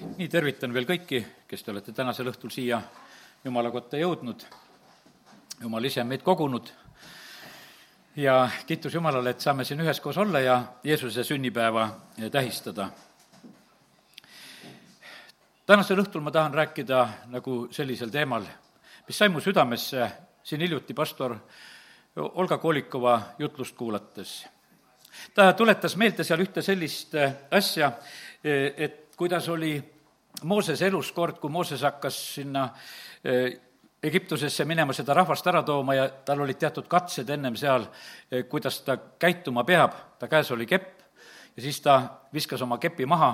nii, tervitan veel kõiki, kes te olete tänasel õhtul siia Jumala kotta jõudnud. Jumal ise on meid kogunud ja kiitus Jumalale, et saame siin üheskoos olla ja Jeesuse sünnipäeva tähistada. tänasel õhtul ma tahan rääkida nagu sellisel teemal, mis sai mu südamesse siin hiljuti pastor Olga Kolikova jutlust kuulates. ta tuletas meelde seal ühte sellist asja, et kuidas oli Moosese elus kord, kui Mooses hakkas sinna eh, Egiptusesse minema seda rahvast ära tooma ja tal olid teatud katsed ennem seal, eh, kuidas ta käituma peab, ta käes oli kepp ja siis ta viskas oma kepi maha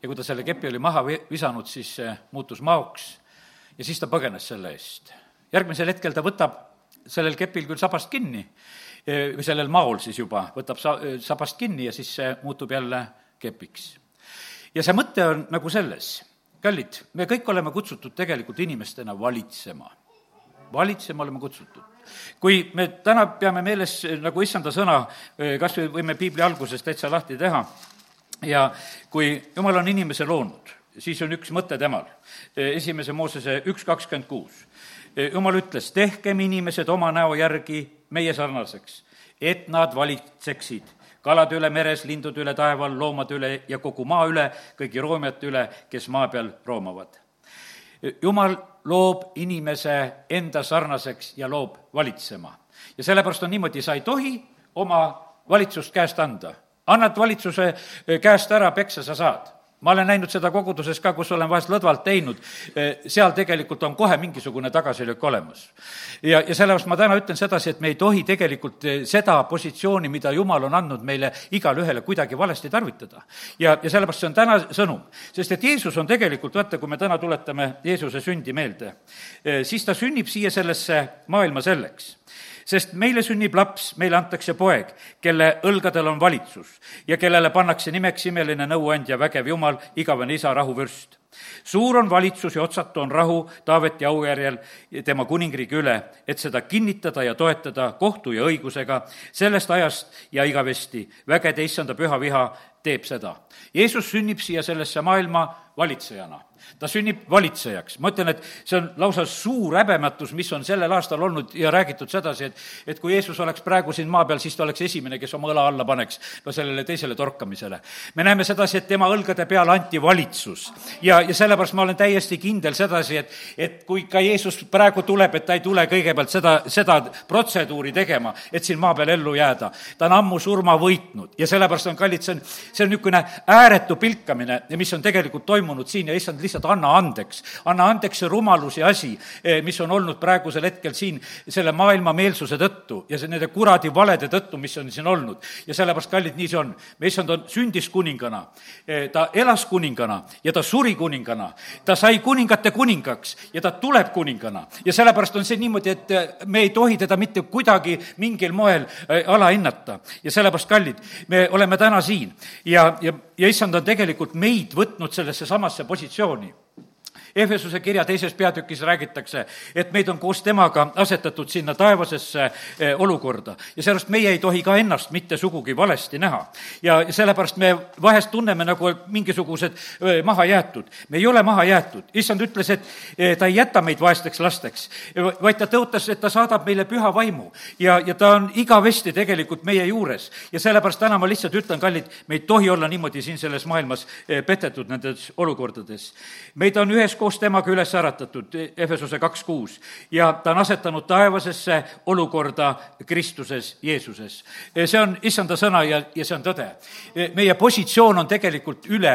ja kui ta selle kepi oli maha visanud, siis see muutus maoks ja siis ta põgenes selle eest. järgmisel hetkel ta võtab sellel kepil küll sabast kinni, eh, või sellel maol siis juba, võtab sa-, sabast kinni ja siis see muutub jälle kepiks ja see mõte on nagu selles, kallid, me kõik oleme kutsutud tegelikult inimestena valitsema. valitsema oleme kutsutud. kui me täna peame meeles nagu issanda sõna, kas või võime piibli algusest täitsa lahti teha, ja kui jumal on inimese loonud, siis on üks mõte temal, esimese Moosese üks kakskümmend kuus. jumal ütles, tehkem inimesed oma näo järgi meie sarnaseks, et nad valitseksid kalade üle meres, lindude üle taeval, loomade üle ja kogu maa üle, kõigi roomijate üle, kes maa peal roomavad. jumal loob inimese enda sarnaseks ja loob valitsema. ja sellepärast on niimoodi, sa ei tohi oma valitsust käest anda. annad valitsuse käest ära, peksa sa saad ma olen näinud seda koguduses ka, kus olen vahest lõdvalt teinud, eh, seal tegelikult on kohe mingisugune tagasilöök olemas. ja, ja sellepärast ma täna ütlen sedasi, et me ei tohi tegelikult eh, seda positsiooni, mida Jumal on andnud meile igale ühele, kuidagi valesti tarvitada. ja, ja sellepärast see on täna sõnum, sest et Jeesus on tegelikult, vaata, kui me täna tuletame Jeesuse sündi meelde, eh, siis ta sünnib siia sellesse maailma selleks sest meile sünnib laps, meile antakse poeg, kelle õlgadel on valitsus ja kellele pannakse nimeks imeline nõuandja, vägev Jumal, igavene isa, rahuvürst. suur on valitsus ja otsatu on rahu Taaveti aujärjel tema kuningriigi üle, et seda kinnitada ja toetada kohtu ja õigusega sellest ajast ja igavesti. vägede issanda püha viha teeb seda. Jeesus sünnib siia sellesse maailma valitsejana ta sünnib valitsejaks. ma ütlen, et see on lausa suur häbematus, mis on sellel aastal olnud ja räägitud sedasi, et et kui Jeesus oleks praegu siin maa peal, siis ta oleks esimene, kes oma õla alla paneks no sellele teisele torkamisele. me näeme sedasi, et tema õlgade peale anti valitsus. ja, ja sellepärast ma olen täiesti kindel sedasi, et, et kui ka Jeesus praegu tuleb, et ta ei tule kõigepealt seda, seda protseduuri tegema, et siin maa peal ellu jääda. ta on ammu surma võitnud ja sellepärast on, kallid, see on, see on niisugune ääretu pilkamine, mis on tegelikult toimunud siin ja issand lihtsalt anna andeks. anna andeks see rumalus ja asi, eh, mis on olnud praegusel hetkel siin selle maailma meelsuse tõttu ja see nende kuradi valede tõttu, mis on siin olnud. ja sellepärast, kallid, nii see on. issand on, sündis kuningana, eh, ta elas kuningana ja ta suri kuningana. ta sai kuningate kuningaks ja ta tuleb kuningana. ja sellepärast on see niimoodi, et eh, me ei tohi teda mitte kuidagi mingil moel alahinnata. ja sellepärast, kallid, me oleme täna siin ja, ja, ja issand on tegelikult meid võtnud sellesse samasse positsiooni Efesuse kirja teises peatükis räägitakse, et meid on koos temaga asetatud sinna taevasesse eh, olukorda ja sellepärast meie ei tohi ka ennast mitte sugugi valesti näha. ja sellepärast me vahest tunneme nagu mingisugused eh, maha jäetud. me ei ole maha jäetud, issand ütles, et eh, ta ei jäta meid vaesteks lasteks, vaid ta tõotas, et ta saadab meile püha vaimu ja, ja ta on igavesti tegelikult meie juures. ja sellepärast täna ma lihtsalt ütlen, kallid, me ei tohi olla niimoodi siin selles maailmas petetud nendes olukordades. meid on ühes koos temaga üles äratatud, Efesose kaks kuus, ja ta on asetanud taevasesse olukorda Kristuses, Jeesuses. see on issanda sõna ja, ja see on tõde. meie positsioon on tegelikult üle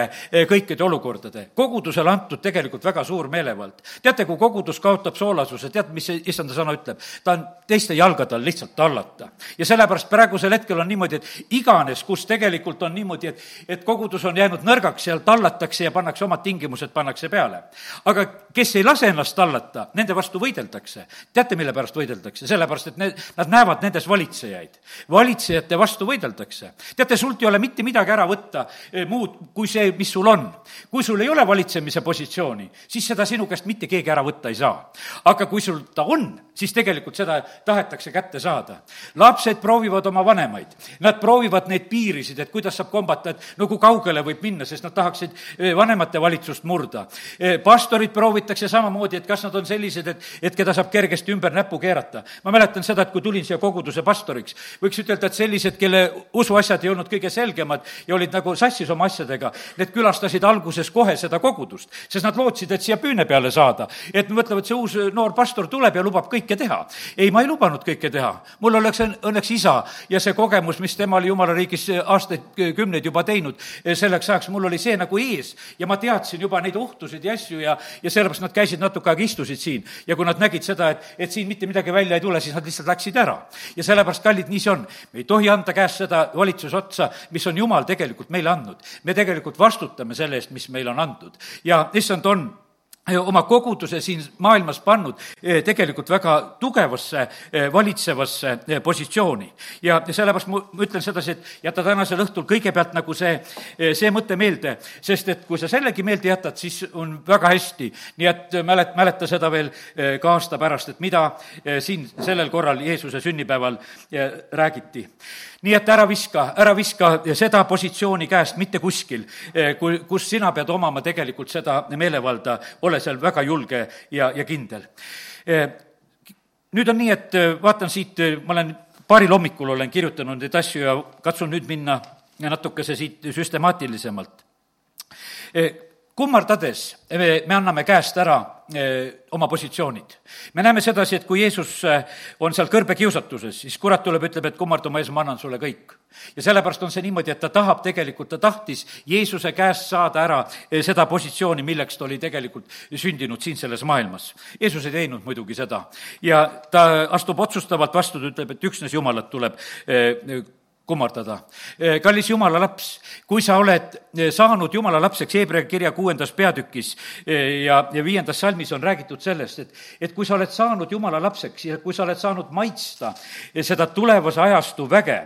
kõikide olukordade. kogudusele antud tegelikult väga suur meelevald. teate, kui kogudus kaotab soolasuse, tead, mis see issanda sõna ütleb? ta on teiste jalgade all lihtsalt tallata. ja sellepärast praegusel hetkel on niimoodi, et iganes, kus tegelikult on niimoodi, et, et kogudus on jäänud nõrgaks, seal tallatakse ja pannakse omad tingimused, pannakse peale aga kes ei lase ennast tallata, nende vastu võideldakse. teate, mille pärast võideldakse? sellepärast, et need, nad näevad nendes valitsejaid. valitsejate vastu võideldakse. teate, sult ei ole mitte midagi ära võtta eh, muud kui see, mis sul on. kui sul ei ole valitsemise positsiooni, siis seda sinu käest mitte keegi ära võtta ei saa. aga kui sul ta on, siis tegelikult seda tahetakse kätte saada. lapsed proovivad oma vanemaid, nad proovivad neid piirisid, et kuidas saab kombata, et no kui kaugele võib minna, sest nad tahaksid eh, vanemate valitsust murda. Eh, pastorid proovitakse samamoodi, et kas nad on sellised, et, et keda saab kergesti ümber näpu keerata. ma mäletan seda, et kui tulin siia koguduse pastoriks, võiks ütelda, et sellised, kelle usuasjad ei olnud kõige selgemad ja olid nagu sassis oma asjadega, need külastasid alguses kohe seda kogudust, sest nad lootsid, et siia püüne peale saada. et mõtlevad, see uus noor pastor tuleb ja lubab kõike teha. ei, ma ei lubanud kõike teha. mul oleks õnneks isa ja see kogemus, mis tema oli jumala riigis aastaid, kümneid juba teinud, selleks ajaks mul oli see nagu ees ja ma teadsin juba neid ohtusid ja asju ja, ja sellepärast nad käisid natuke aega, istusid siin. ja kui nad nägid seda, et, et siin mitte midagi välja ei tule, siis nad lihtsalt läksid ära. ja sellepärast, kallid, nii see on. me ei tohi anda käest seda valitsuse otsa, mis on Jumal tegelikult meile andnud. me tegelikult vastutame selle eest, mis meile on antud. ja issand on oma koguduse siin maailmas pannud eh, tegelikult väga tugevasse eh, valitsevasse eh, positsiooni. ja sellepärast ma ütlen sedasi, et jäta tänasel õhtul kõigepealt nagu see, see mõte meelde, sest et kui sa sellegi meelde jätad, siis on väga hästi. nii et mälet-, mäleta seda veel ka aasta pärast, et mida siin sellel korral Jeesuse sünnipäeval räägiti nii et ära viska, ära viska seda positsiooni käest mitte kuskil, eh, kui, kus sina pead omama tegelikult seda meelevalda, ole seal väga julge ja, ja kindel. Eh, nüüd on nii, et eh, vaatan siit, ma olen paaril hommikul olen kirjutanud neid asju ja katsun nüüd minna natukese siit süstemaatilisemalt kummardades me, me anname käest ära oma positsioonid. me näeme sedasi, et kui Jeesus eh, on seal kõrbekiusatuses, siis kurat tuleb, ütleb, et kummarda oma ees, ma annan sulle kõik. ja sellepärast on see niimoodi, et ta tahab tegelikult, ta tahtis Jeesuse käest saada ära eh, seda positsiooni, milleks ta oli tegelikult sündinud siin selles maailmas. Jeesus ei teinud muidugi seda ja ta astub otsustavalt vastu, ta ütleb, et üksnes Jumalat tuleb kummardada. Eh, kallis jumala laps, kui sa oled eh, saanud jumala lapseks, Hebra kirja kuuendas peatükis eh, ja, ja viiendas salmis on räägitud sellest, et, et kui sa oled saanud jumala lapseks ja kui sa oled saanud maitsta seda tulevase ajastu väge,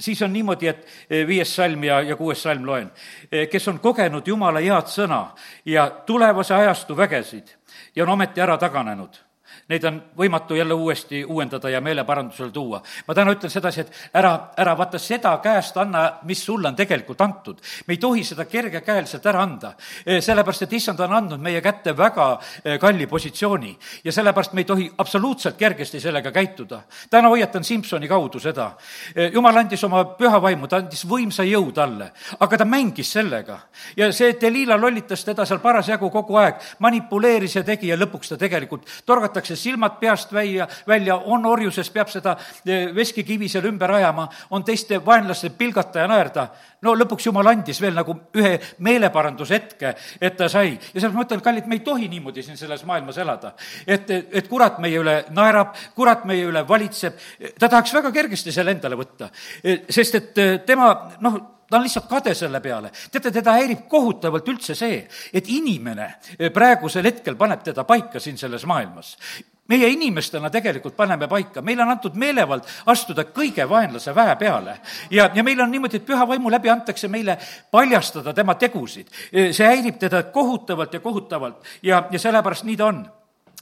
siis on niimoodi, et viies salm ja, ja kuues salm loen, kes on kogenud jumala head sõna ja tulevase ajastu vägesid ja on ometi ära taganenud neid on võimatu jälle uuesti uuendada ja meeleparandusele tuua. ma täna ütlen sedasi, et ära, ära vaata seda käest anna, mis sulle on tegelikult antud. me ei tohi seda kergekäeliselt ära anda, eh, sellepärast et issand on andnud meie kätte väga eh, kalli positsiooni ja sellepärast me ei tohi absoluutselt kergesti sellega käituda. täna hoiatan Simsoni kaudu seda. Eh, jumal andis oma püha vaimu, ta andis võimsa jõu talle, aga ta mängis sellega. ja see Delila lollitas teda seal parasjagu kogu aeg, manipuleeris ja tegi ja lõpuks ta tegelikult torgatakse silmad peast välja, välja, on orjuses, peab seda eh, veskikivi seal ümber ajama, on teiste vaenlaste pilgata ja naerda. no lõpuks jumal andis veel nagu ühe meeleparandushetke, et ta sai. ja sellepärast ma ütlen, kallid, me ei tohi niimoodi siin selles maailmas elada. et, et kurat meie üle naerab, kurat meie üle valitseb, ta tahaks väga kergesti selle endale võtta. sest et eh, tema, noh, ta on lihtsalt kade selle peale. teate, teda häirib kohutavalt üldse see, et inimene eh, praegusel hetkel paneb teda paika siin selles maailmas meie inimestena tegelikult paneme paika, meile on antud meelevald astuda kõige vaenlase väe peale. ja, ja meil on niimoodi, et püha vaimu läbi antakse meile paljastada tema tegusid. See häirib teda kohutavalt ja kohutavalt ja, ja sellepärast nii ta on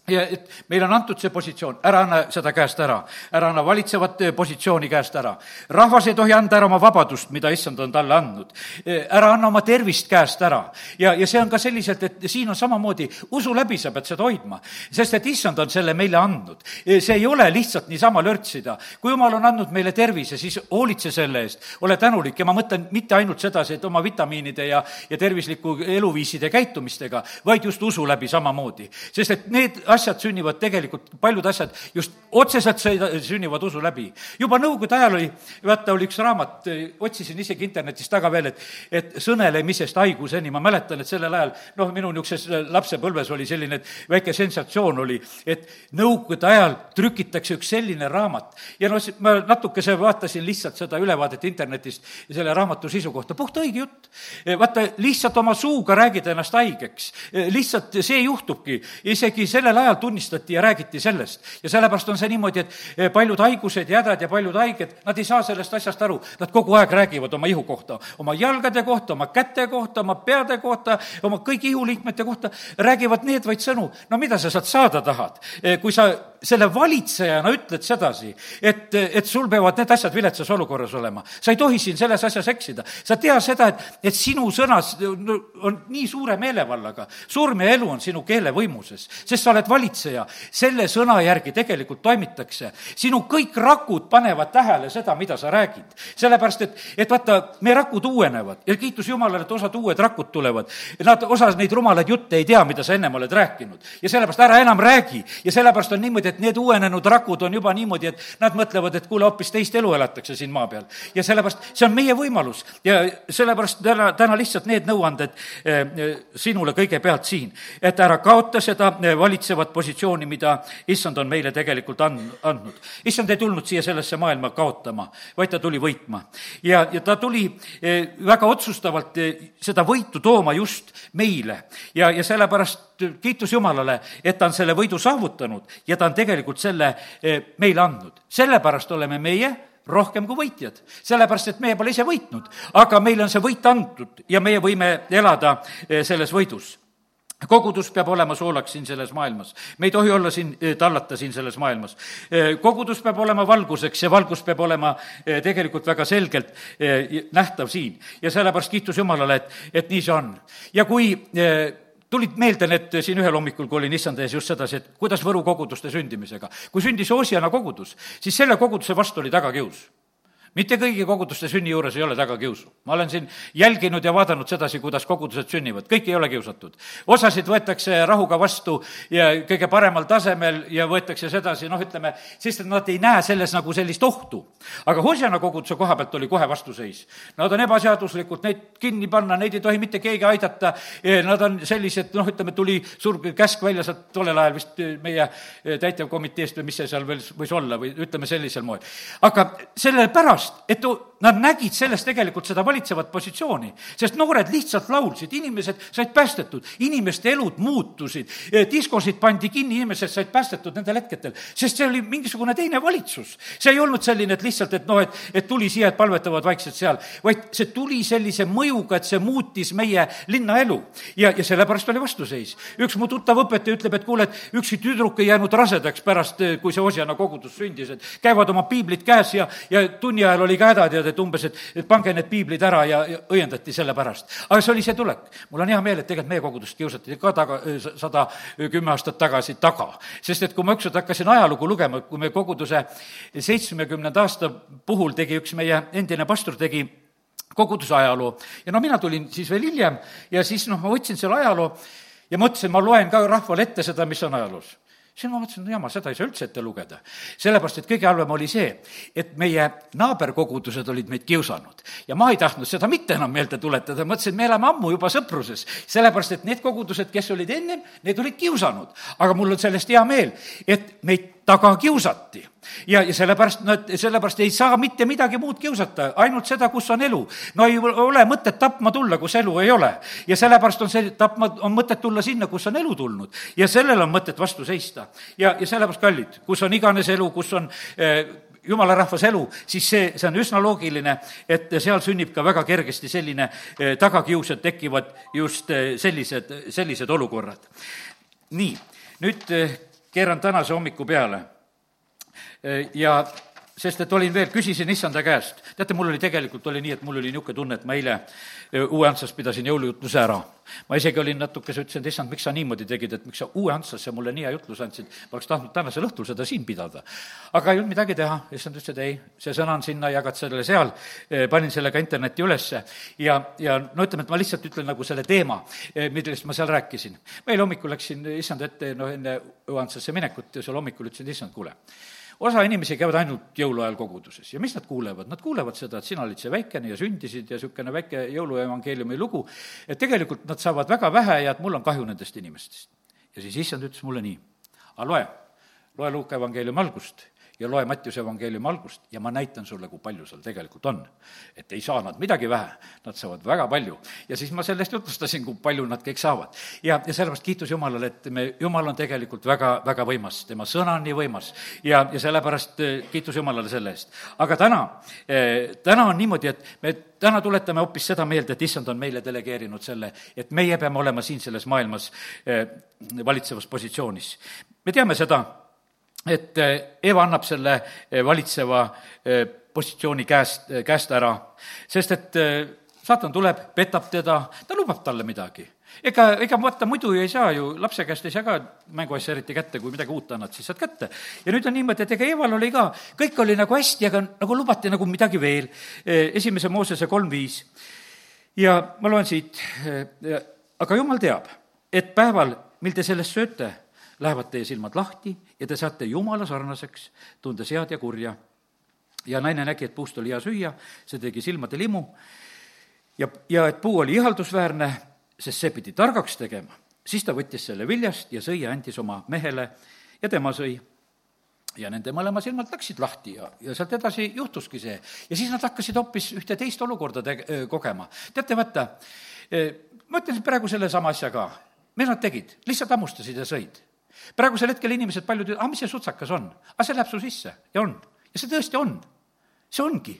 ja et meile on antud see positsioon, ära anna seda käest ära, ära anna valitsevat eh, positsiooni käest ära. rahvas ei tohi anda ära oma vabadust, mida issand on talle andnud. Eh, ära anna oma tervist käest ära. ja, ja see on ka selliselt, et siin on samamoodi, usu läbi sa pead seda hoidma, sest et issand on selle meile andnud. Eh, see ei ole lihtsalt niisama lörtsida. kui jumal on andnud meile tervise, siis hoolitse selle eest, ole tänulik ja ma mõtlen mitte ainult sedasi, et oma vitamiinide ja, ja tervisliku eluviiside käitumistega, vaid just usu läbi samamoodi. sest et need asjad, asjad sünnivad tegelikult, paljud asjad just otseselt sünnivad usu läbi. juba Nõukogude ajal oli, vaata, oli üks raamat, otsisin isegi internetist taga veel, et, et sõnelemisest haiguseni, ma mäletan, et sellel ajal, noh, minu niisuguses lapsepõlves oli selline väike sensatsioon oli, et Nõukogude ajal trükitakse üks selline raamat. Ja noh, ma natukese vaatasin lihtsalt seda ülevaadet internetist selle raamatu sisu kohta, puht õige jutt. vaata, lihtsalt oma suuga räägid ennast haigeks, lihtsalt see juhtubki, isegi sellel ajal tunnistati ja räägiti sellest. ja sellepärast on see niimoodi, et paljud haigused ja hädad ja paljud haiged, nad ei saa sellest asjast aru, nad kogu aeg räägivad oma ihu kohta, oma jalgade kohta, oma käte kohta, oma peade kohta, oma kõigi ihuliikmete kohta, räägivad needvaid sõnu. no mida sa sealt saada tahad, kui sa selle valitsejana ütled sedasi, et, et sul peavad need asjad viletsas olukorras olema. sa ei tohi siin selles asjas eksida. sa tea seda, et, et sinu sõnas on nii suure meelevallaga, surm ja elu on sinu keele võimuses, sest sa oled valitseja. selle sõna järgi tegelikult toimitakse. sinu kõik rakud panevad tähele seda, mida sa räägid. sellepärast, et, et vaata, meie rakud uuenevad ja kiitus Jumalale, et osad uued rakud tulevad. Nad, osa neid rumalaid jutte ei tea, mida sa ennem oled rääkinud. ja sellepärast ära enam räägi ja sellepärast on niimoodi, et need uuenenud rakud on juba niimoodi, et nad mõtlevad, et kuule, hoopis teist elu elatakse siin maa peal. ja sellepärast, see on meie võimalus ja sellepärast täna, täna lihtsalt need nõuanded eh, sinule kõigepealt siin, et ära kaota seda eh, valitsevat positsiooni, mida issand on meile tegelikult and-, andnud. issand ei tulnud siia sellesse maailma kaotama, vaid ta tuli võitma. ja, ja ta tuli eh, väga otsustavalt seda võitu tooma just meile ja, ja sellepärast kiitus Jumalale, et ta on selle võidu saavutanud ja ta on tegelikult selle eh, meile andnud. sellepärast oleme meie rohkem kui võitjad, sellepärast et meie pole ise võitnud, aga meile on see võit antud ja meie võime elada selles võidus kogudus peab olema soolaks siin selles maailmas. me ei tohi olla siin, eh, tallata siin selles maailmas. kogudus peab olema valguseks ja valgus peab olema tegelikult väga selgelt nähtav siin. ja sellepärast kiitus Jumalale, et, et nii see on. ja kui tulid meelde need siin ühel hommikul, kui olin issanda ees just sedasi, et kuidas Võru koguduste sündimisega. kui sündis Oosiana kogudus, siis selle koguduse vastu oli tagakius mitte kõigi koguduste sünni juures ei ole tagakiusu. ma olen siin jälginud ja vaadanud sedasi, kuidas kogudused sünnivad, kõik ei ole kiusatud. osasid võetakse rahuga vastu ja kõige paremal tasemel ja võetakse sedasi, noh, ütleme, sest et nad ei näe selles nagu sellist ohtu. aga Hosjana koguduse koha pealt oli kohe vastuseis. Nad on ebaseaduslikud, neid kinni panna, neid ei tohi mitte keegi aidata, nad on sellised, noh, ütleme, tuli suur käsk välja sealt tollel ajal vist meie täitevkomiteest või mis see seal veel võis olla või ütleme sellisel moel. aga sellepärast sellepärast, et nad nägid selles tegelikult seda valitsevat positsiooni, sest noored lihtsalt laulsid, inimesed said päästetud, inimeste elud muutusid, eh, diskosid pandi kinni, inimesed said päästetud nendel hetkedel, sest see oli mingisugune teine valitsus. see ei olnud selline, et lihtsalt, et noh, et, et tuli siia, et palvetavad vaikselt seal, vaid see tuli sellise mõjuga, et see muutis meie linnaelu. ja, ja sellepärast oli vastuseis. üks mu tuttav õpetaja ütleb, et kuule, et ükski tüdruk ei jäänud rasedaks pärast, eh, kui see Osjana kogudus sündis, et käivad oma piiblid käes ja, ja tunni ajal oli ka häda, tead, et umbes, et, et pange need piiblid ära ja, ja õiendati selle pärast. aga see oli see tulek. mul on hea meel, et tegelikult meie kogudust kiusati ka taga, sada kümme aastat tagasi taga. sest et kui ma ükskord hakkasin ajalugu lugema, kui me koguduse seitsmekümnenda aasta puhul tegi üks meie endine pastor, tegi koguduse ajaloo ja no mina tulin siis veel hiljem ja siis noh, ma võtsin selle ajaloo ja mõtlesin, ma loen ka rahvale ette seda, mis on ajaloos siis ma mõtlesin, no jama, seda ei saa üldse ette lugeda. sellepärast, et kõige halvem oli see, et meie naaberkogudused olid meid kiusanud. ja ma ei tahtnud seda mitte enam meelde tuletada, mõtlesin, me elame ammu juba sõpruses. sellepärast, et need kogudused, kes olid ennem, need olid kiusanud. aga mul on sellest hea meel, et meid taga kiusati. ja, ja sellepärast nad, sellepärast ei saa mitte midagi muud kiusata, ainult seda, kus on elu. no ei ole mõtet tapma tulla, kus elu ei ole. ja sellepärast on see, tapma, on mõtet tulla sinna, kus on elu tulnud. ja sellele on mõtet vastu seista. ja, ja sellepärast, kallid, kus on iganes elu, kus on eh, jumala rahvas elu, siis see, see on üsna loogiline, et seal sünnib ka väga kergesti selline eh, tagakius, et tekivad just eh, sellised, sellised olukorrad. nii, nüüd eh, keeran tänase hommiku peale. ja sest et olin veel, küsisin issanda käest, teate, mul oli tegelikult, oli nii, et mul oli niisugune tunne, et ma eile Uue Antsas pidasin jõulujutluse ära. ma isegi olin natukese, ütlesin, et issand, miks sa niimoodi tegid, et miks sa Uue Antsasse mulle nii hea jutluse andsid, ma oleks tahtnud tänasel õhtul seda siin pidada. aga ei olnud midagi teha, issand ütles, et ei, see sõna on sinna, jagad selle seal, panin selle ka internetti ülesse ja, ja no ütleme, et ma lihtsalt ütlen nagu selle teema, millest ma seal rääkisin. ma eile hommikul läksin issand ette, noh, enne Uue Antsasse minekut seal hommikul ütlesin, issand, kuule, osa inimesi käivad ainult jõuluajal koguduses. Ja mis nad kuulevad? Nad kuulevad seda, et sina olid see väikene ja sündisid ja niisugune väike jõuluevangeeliumi lugu, et tegelikult nad saavad väga vähe ja et mul on kahju nendest inimestest. ja siis issand ütles mulle nii, aga loe, loe Luuka evangeeliumi algust ja loe Mattiuse evangeeliumi algust ja ma näitan sulle, kui palju seal tegelikult on. et ei saa nad midagi vähe, nad saavad väga palju. ja siis ma sellest jutlustasin, kui palju nad kõik saavad. ja, ja sellepärast kiitus Jumalale, et me, Jumal on tegelikult väga, väga võimas, tema sõna on nii võimas. ja, ja sellepärast eh, kiitus Jumalale selle eest. aga täna, eh, täna on niimoodi, et me täna tuletame hoopis seda meelde, et issand on meile delegeerinud selle, et meie peame olema siin selles maailmas eh, valitsevas positsioonis. me teame seda, et eh, Eva annab selle eh, valitseva eh, positsiooni käest, käest ära, sest et saatan tuleb, petab teda, ta lubab talle midagi. ega, ega vaata, muidu ei saa ju, lapse käest ei saa ka mänguasja eriti kätte, kui midagi uut annad, siis saad kätte. ja nüüd on niimoodi, et ega Eval oli ka, kõik oli nagu hästi, aga nagu lubati nagu midagi veel. esimese Moosese kolm viis. ja ma loen siit, aga jumal teab, et päeval, mil te sellest sööte, lähevad teie silmad lahti ja te saate Jumala sarnaseks, tundes head ja kurja. ja naine nägi, et puust oli hea süüa, see tegi silmade limu ja, ja et puu oli ihaldusväärne, sest see pidi targaks tegema, siis ta võttis selle viljast ja sõi ja andis oma mehele ja tema sõi ja nende mõlema silmad läksid lahti ja, ja sealt edasi juhtuski see. ja siis nad hakkasid hoopis ühte teist olukorda te-, kogema. teate, vaata, ma ütlen praegu sellesama asja ka. mis nad tegid? lihtsalt hammustasid ja sõid praegusel hetkel inimesed paljud ütlevad, aga mis see sutsakas on? aga see läheb su sisse ja on. ja see tõesti on. see ongi.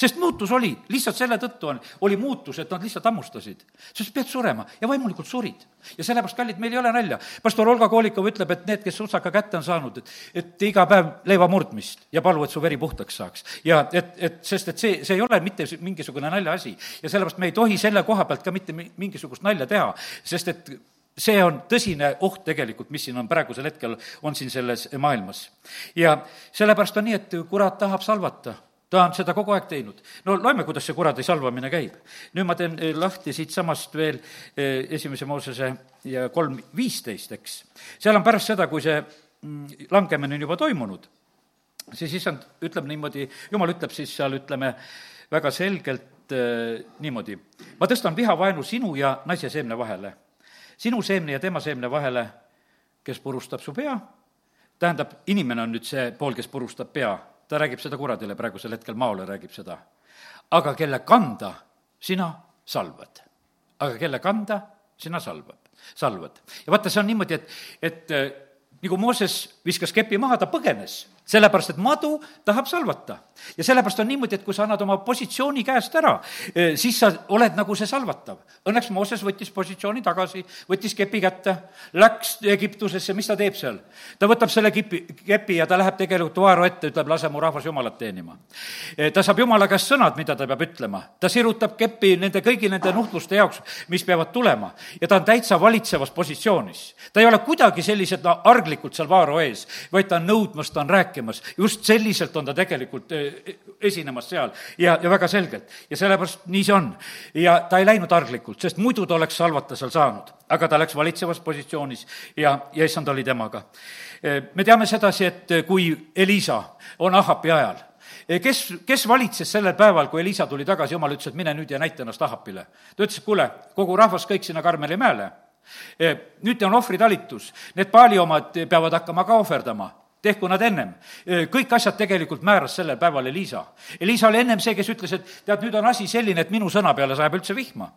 sest muutus oli, lihtsalt selle tõttu on, oli muutus, et nad lihtsalt hammustasid. sest pead surema ja vaimulikult surid. ja sellepärast, kallid, meil ei ole nalja. pastor Olga Koolikov ütleb, et need, kes sutsaka kätte on saanud, et, et iga päev leiva murdmist ja palu, et su veri puhtaks saaks. ja et, et sest, et see, see ei ole mitte mingisugune naljaasi ja sellepärast me ei tohi selle koha pealt ka mitte mingisugust nalja teha, sest et see on tõsine oht tegelikult, mis siin on praegusel hetkel, on siin selles maailmas. ja sellepärast on nii, et kurat tahab salvata ta on seda kogu aeg teinud. no loeme, kuidas see kuradi salvamine käib. nüüd ma teen eh, lahti siitsamast veel eh, esimese Moosese ja kolm viisteist, eks. seal on pärast seda, kui see mm, langemine on juba toimunud, siis issand ütleb niimoodi, jumal ütleb siis seal, ütleme, väga selgelt äh, niimoodi, ma tõstan vihavaenu sinu ja naise seemne vahele sinu seemne ja tema seemne vahele, kes purustab su pea, tähendab, inimene on nüüd see pool, kes purustab pea, ta räägib seda kuradile praegusel hetkel, Maole räägib seda. aga kelle kanda sina salvad. aga kelle kanda sina salvad, salvad. ja vaata, see on niimoodi, et, et äh, nagu Mooses viskas kepi maha, ta põgenes sellepärast, et madu tahab salvata. ja sellepärast on niimoodi, et kui sa annad oma positsiooni käest ära, eh, siis sa oled nagu see salvatav. Õnneks Mooses võttis positsiooni tagasi, võttis kepi kätte, läks Egiptusesse, mis ta teeb seal? ta võtab selle kipi, kepi ja ta läheb tegelikult Vaaro ette, ütleb, lase mu rahvas Jumalat teenima. Eh, ta saab Jumala käest sõnad, mida ta peab ütlema. ta sirutab kepi nende, kõigi nende nuhtluste jaoks, mis peavad tulema. ja ta on täitsa valitsevas positsioonis. ta ei ole kuidagi sellised no, arglikult seal Vaaro ees, vaid ta on nõudmas, ta on rääkimas, rääkimas, just selliselt on ta tegelikult eh, esinemas seal ja, ja väga selgelt. ja sellepärast nii see on. ja ta ei läinud arglikult, sest muidu ta oleks salvata seal saanud, aga ta läks valitsevas positsioonis ja, ja issand oli temaga. Eh, me teame sedasi, et kui Elisa on Ahapi ajal, eh, kes, kes valitses sellel päeval, kui Elisa tuli tagasi, jumal ütles, et mine nüüd ja näita ennast Ahapile. ta ütles, et kuule, kogu rahvas kõik sinna Karmeli mäele nüüd on ohvritalitus, need paali omad peavad hakkama ka ohverdama tehku nad ennem. kõik asjad tegelikult määras sellel päeval Elisa. Elisa oli ennem see, kes ütles, et tead, nüüd on asi selline, et minu sõna peale sajab üldse vihma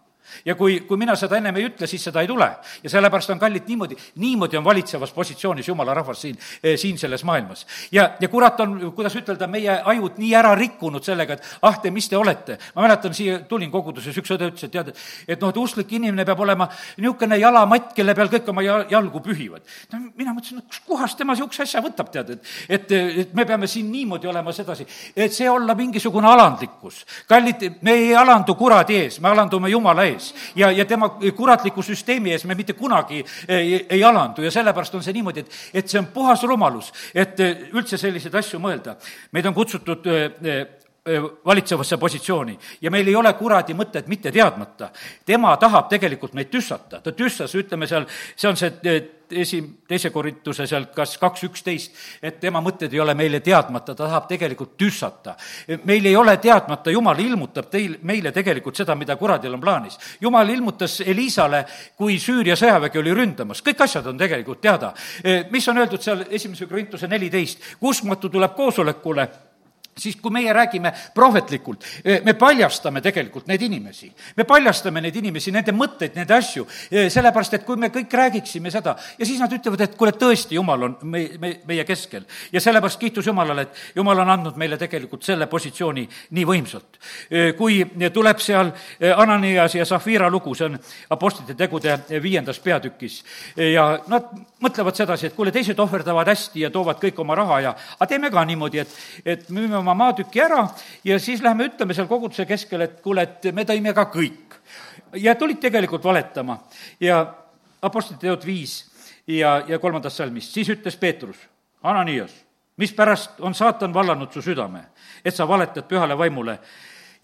ja kui, kui mina seda ennem ei ütle, siis seda ei tule. ja sellepärast on kallid niimoodi, niimoodi on valitsevas positsioonis jumala rahvas siin, eh, siin selles maailmas. ja, ja kurat on, kuidas ütelda, meie ajud nii ära rikkunud sellega, et ah, te, mis te olete. ma mäletan, siia tulin koguduses, üks õde ütles, et tead, et noh, et usklik inimene peab olema niisugune jalamatt, kelle peal kõik oma jalgu pühivad. no mina mõtlesin, et kuskohast tema niisuguse asja võtab, tead, et, et, et me peame siin niimoodi olema sedasi, et see olla mingisugune alandlikkus. kallid, me ei alandu kuradi ees, me alandume Jumala ees ees ja, ja tema kuratliku süsteemi ees me mitte kunagi ei, ei alandu ja sellepärast on see niimoodi, et, et see on puhas rumalus, et eh, üldse selliseid asju mõelda. meid on kutsutud eh, eh, valitsevasse positsiooni ja meil ei ole kuradi mõtet mitte teadmata. tema tahab tegelikult meid tüssata, ta tüssas, ütleme seal, see on see esi, teise korintuse seal kas kaks üksteist, et tema mõtted ei ole meile teadmata, ta tahab tegelikult tüssata. meil ei ole teadmata, Jumal ilmutab teil, meile tegelikult seda, mida kuradil on plaanis. Jumal ilmutas Elisale, kui Süüria sõjavägi oli ründamas, kõik asjad on tegelikult teada. mis on öeldud seal esimese korintuse neliteist, uskmatu tuleb koosolekule siis kui meie räägime prohvetlikult, eh, me paljastame tegelikult neid inimesi. me paljastame neid inimesi, nende mõtteid, nende asju, eh, sellepärast et kui me kõik räägiksime seda ja siis nad ütlevad, et kuule, tõesti, Jumal on me, me, meie keskel. ja sellepärast kiitus Jumalale, et Jumal on andnud meile tegelikult selle positsiooni nii võimsalt. Eh, kui tuleb seal Ananias ja Zafira lugu, see on Apostlite tegude viiendas peatükis, ja nad mõtlevad sedasi, et kuule, teised ohverdavad hästi ja toovad kõik oma raha ja aga teeme ka niimoodi, et, et müüme oma maatüki ära ja siis lähme ütleme seal koguduse keskel, et kuule, et me tõime ka kõik. ja tulid tegelikult valetama. Ja Apostlite teod viis ja, ja kolmandast salmist, siis ütles Peetrus, Ananias, mispärast on saatan vallanud su südame, et sa valetad pühale vaimule